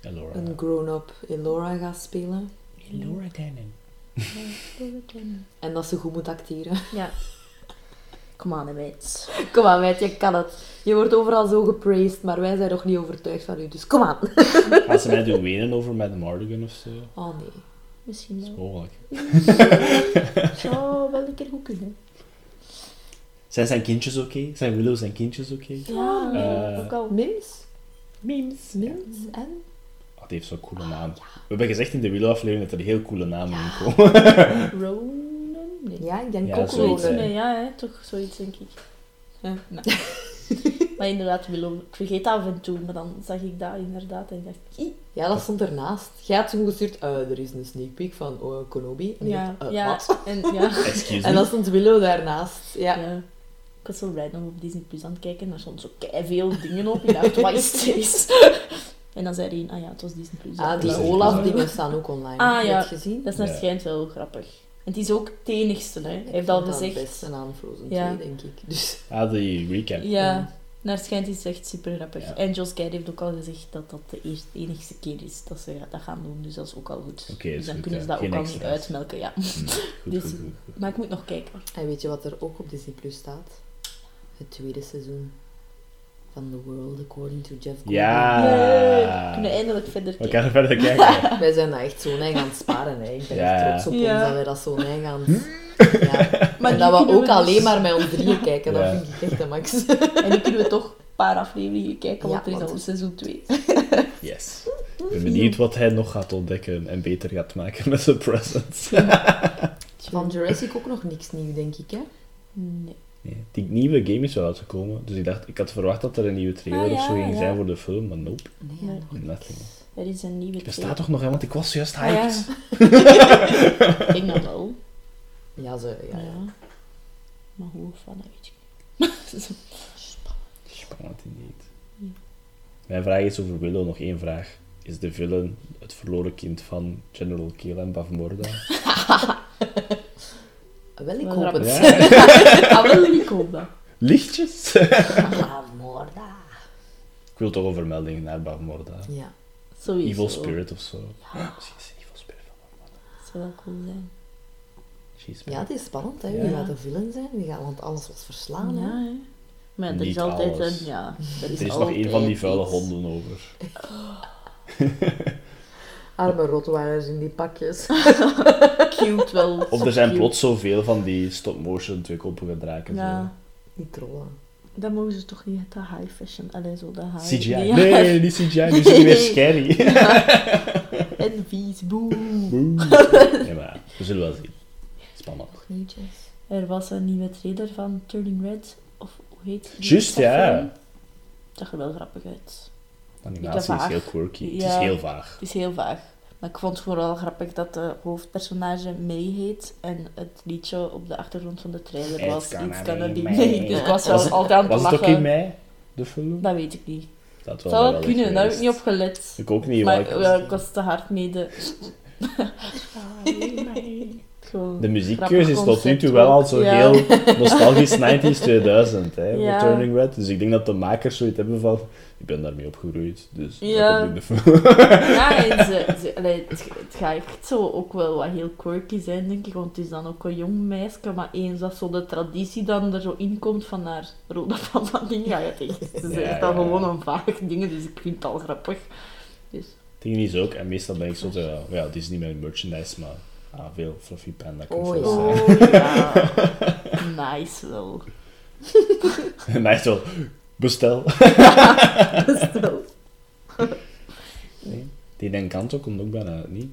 Elora. een grown-up Elora gaat spelen. Elora Cannon. En dat ze goed moet acteren. ja. Kom aan, meid. Kom aan, meid, je kan het. Je wordt overal zo gepraised, maar wij zijn nog niet overtuigd van u, dus kom aan. Gaan ze mij doen wenen over Madame Mardigan of zo? Oh nee. Misschien Dat is wel. mogelijk. Zou wel een keer goed kunnen. Zijn zijn kindjes oké? Zijn Willow zijn kindjes oké? Ja, Eh, ook al. Mims? Memes. Mims en? Oh, die heeft zo'n coole naam. We hebben gezegd in de Willow-aflevering dat er heel coole namen Ja. in komen. Ronan? Nee. Ja, ik denk Ja, ook Zoiets ja, hè, toch zoiets denk ik. Ja, nee. maar inderdaad, Willow, ik vergeet dat af en toe, maar dan zag ik dat inderdaad en ik dacht, "Ih." Ja, dat stond ernaast. Jij had toen gestuurd, eh, er is een sneak peek van oh, Konobi. En ik ja, dacht, eh, ja, wat? en ja, Excuse En dan stond Willow daarnaast. Ja. ja. Ik was zo random op Disney Plus aan het kijken en daar stonden zo veel dingen op. Ik dacht, wat is? En dan zei hij, ah ja, het was Disney Plus. Ah, die Olaf-dingen staan ook online. Ah, Heb je ja. het gezien? Dat is naar Ja. schijnt wel grappig. En het is ook het enigste, hè. Hij Ik heeft al gezegd. het beste aan Frozen Ja. 2, denk ik. Dus, Ah, die recap. Ja, naar schijnt is het echt super grappig. Ja. En Joss Gad heeft ook al gezegd dat dat de eerste, enigste keer is dat ze dat gaan doen. Dus dat is ook al goed. Oké, dus dan goed, kunnen ja. ze dat Geen ook al niet uitmelken, ja. Goed, Dus- goed, goed, goed. Maar ik moet nog kijken. en weet je wat er ook op Disney Plus staat? Het tweede seizoen van The World According to Jeff Goldblum. Ja. We kunnen eindelijk verder We kijken. gaan verder kijken. Wij zijn dat echt zo'n eigen aan het sparen. Hè. Ik ben Ja. echt trots op Ja. ons dat wij dat zo'n eigen aan het... Ja. Maar en dat we kunnen ook dus- alleen maar met ons drieën kijken, Ja. dat vind ik echt de max. En nu kunnen we toch een paar afleveringen kijken, want Ja, er is want- al seizoen 2. Yes. Ik ben benieuwd wat hij nog gaat ontdekken en beter gaat maken met zijn presence. Van Jurassic ook nog niks nieuw, denk ik, hè? Nee. Nee, die nieuwe game is wel uitgekomen, dus ik dacht, ik had verwacht dat er een nieuwe trailer Ah, of zo ja, ging ja. zijn voor de film, maar nope, Nee, Nee. nog nothing. Er is een nieuwe bestaat trailer. toch nog, hè, want ik was juist Ah, ja. hyped. Ik denk dat wel. Ja, ze, ja, Ja. ja. Maar hoe of wat, dat weet ik niet. Spannend indeed. Ja. Mijn vraag is over Willow nog één vraag. is de villain het verloren kind van General Keelan Bavmorda? Wel, ik Wel hoop het. Ja. ah, wel, ik hoop dat. Lichtjes? Ah, Morda. Ik wil toch een vermelding naar Bavmorda. Ja. Sowieso. Evil Spirit of zo. Misschien is Evil Spirit van Bavmorda. zou wel cool zijn. Ja, het is spannend, hè. Wie Ja. gaat de villain zijn? Wie gaat, want alles was verslaan, hè. Ja, hè. Maar ja, er Niet is altijd alles. een... Ja, er is, Er is nog één van die vuile iets. honden over. Arme rotweilers in die pakjes. Cute wel. Of er zijn Cute. plots zoveel van die stop-motion tweekoppige draken. Ja, Die trollen. dan mogen ze toch niet het high fashion... Allee, zo de Zo. high... CGI. Ja. Nee, niet CGI, nu is het weer scary. En vies, boe. Boe. Ja, maar we zullen wel zien. Spannend. Er was een nieuwe trailer van Turning Red. Of hoe heet die? Juist, ja. Het zag er wel grappig uit. De animatie is heel quirky. Het is heel vaag. Het is heel vaag. Maar ik vond het vooral grappig dat de hoofdpersonage May heet. En het liedje op de achtergrond van de trailer was gonna It's Gonna be Be May. May. Dus ik was wel altijd aan het Was het lachen. ook in mei, de film? Dat weet ik niet. Dat Het zou wel kunnen, daar heb ik niet op gelet. Ik ook niet, Maar ik ja, ik was te hard mee de... Muziekkeuze is tot nu toe wel al zo Ja. heel nostalgisch 90s 2000, hè, Ja. Turning Red. Dus ik denk dat de makers zoiets hebben van, ik ben daarmee opgegroeid, dus Ja. dat komt in de film. Ja, en ze, ze, allee, het, het gaat echt zo ook wel wat heel quirky zijn, denk ik. Want het is dan ook een jong meisje, maar eens dat zo de traditie dan er zo in komt van haar rode van dat ding, ga je het echt. Is Ja, ja. gewoon een vaag ding, dus ik vind het al grappig. Dus, Het ding is ook, en meestal ben ik zo, te, ja, het is niet mijn merchandise, maar ah, veel Fluffy Panda Oh, komt ja. wel oh ja, nice wel. is wel, bestel. Wel. Nee. Die Encanto komt ook bijna uit, niet?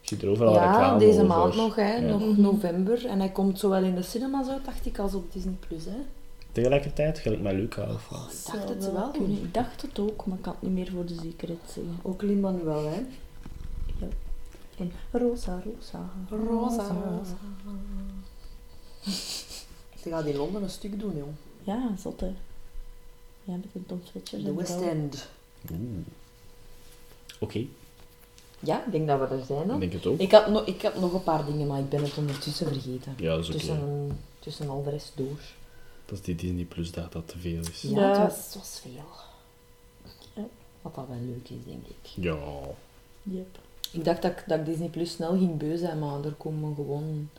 Ik zie er overal Ja, reclame deze over. maand nog, hè. Ja. Nog Mhm. november. En hij komt zowel in de cinemas uit, dacht ik, als op Disney+. Plus, hè. Tegelijkertijd, gelijk met Luca of wat? Ik dacht het wel. kunnen. Ik dacht het ook, maar ik kan het niet meer voor de zekerheid zeggen. Ook Lin-Manuel, hè. En Rosa, Rosa. Rosa. Ze gaat in Londen een stuk doen, jong. Ja, zot hè. Ja, een Tom Fletcher. De West vrouw. End. Oeh. Oké, Ja, ik denk dat we er zijn, ik dan. denk het ook. Ik had, nog, ik had nog een paar dingen, maar ik ben het ondertussen vergeten. Ja, dat is oké. Tussen, tussen al de rest door. Dat is die Disney Plus dat dat te veel is. Ja, Ja. Het, was, het was veel. Ja. Wat dat wel leuk is, denk ik. Ja. Yep. Ik dacht dat, ik- dat ik Disney Plus snel ging beu zijn, maar er komen gewoon...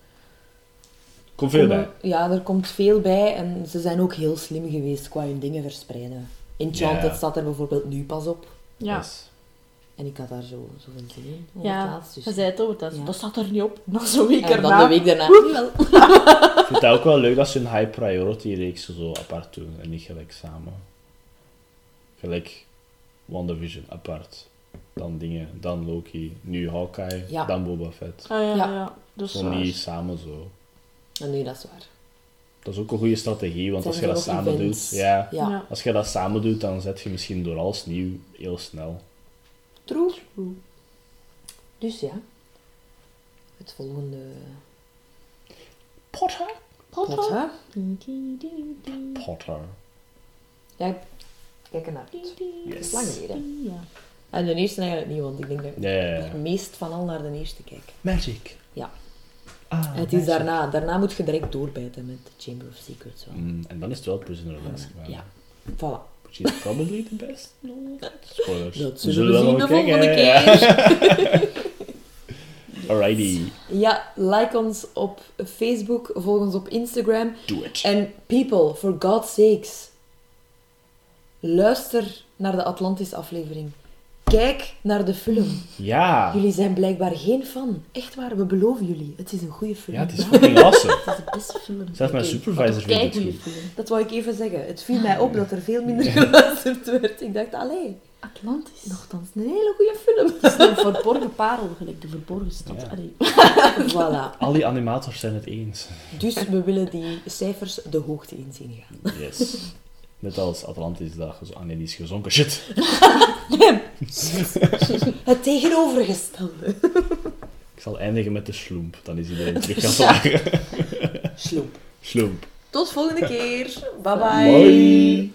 Komt veel bij. Ja, er komt veel bij en ze zijn ook heel slim geweest qua hun dingen verspreiden. Enchanted Ja. staat er bijvoorbeeld nu pas op. Ja. Yes. En ik had daar zo, zo een zin in. over Ja, dus- je zei het ook, dat, Ja. dat staat er niet op. Dan zo'n week En dan de week daarna. Wel. Ik vind het ook wel leuk dat ze een high priority reeks zo apart doen en niet gelijk samen. Gelijk WandaVision apart. Dan dingen, dan Loki, nu Hawkeye, Ja. dan Boba Fett. Ah ja, Ja. ja. Zo waar. niet samen zo. En nee, dat is waar. Dat is ook een goede strategie, want als je dat samen events? doet, ja, als je dat samen doet, dan zet je misschien door alles nieuw heel snel. true. True. Dus ja. Het volgende... Potter. Ding, ding. Potter. Ja, kijk ernaar. Is Yes. lang geleden. Ja. En de eerste eigenlijk niet, want ik denk dat ik het meest van al naar de eerste kijk. Magic. Ja. Ah, het is daarna, daarna moet je direct doorbijten met Chamber of Secrets. Wel. Mm, en dan is het wel Prisoner of Azkaban. Ja, voilà. Which is probably the best. Spoilers. Dat We zullen we zien de kijken, volgende keer. Alrighty, Ja, like ons op Facebook, volg ons op Instagram. do it. En people, for God's sakes, luister naar de Atlantis-aflevering. Kijk naar de film. Ja. Jullie zijn blijkbaar geen fan. Echt waar, we beloven jullie. Het is een goede film. Ja, het is fucking awesome. Dat is de beste film. Zelfs mijn supervisor vindt Kijk het goed. film. Dat wou ik even zeggen. Het viel mij op dat er veel minder geluisterd werd. Ik dacht, allee, Atlantis. nogthans een hele goede film. Het is een verborgen parel, gelijk de verborgen stad. Ja. Voilà. Al die animators zijn het eens. Dus we willen die cijfers de hoogte in zien gaan. Yes. Net als Atlantis, dat gez- ah nee, die is gezonken. Shit. Het tegenovergestelde. Ik zal eindigen met de sloemp, dan is iedereen terug gaan slagen. Sloep. Sloemp. Tot volgende keer. Bye bye. Bye.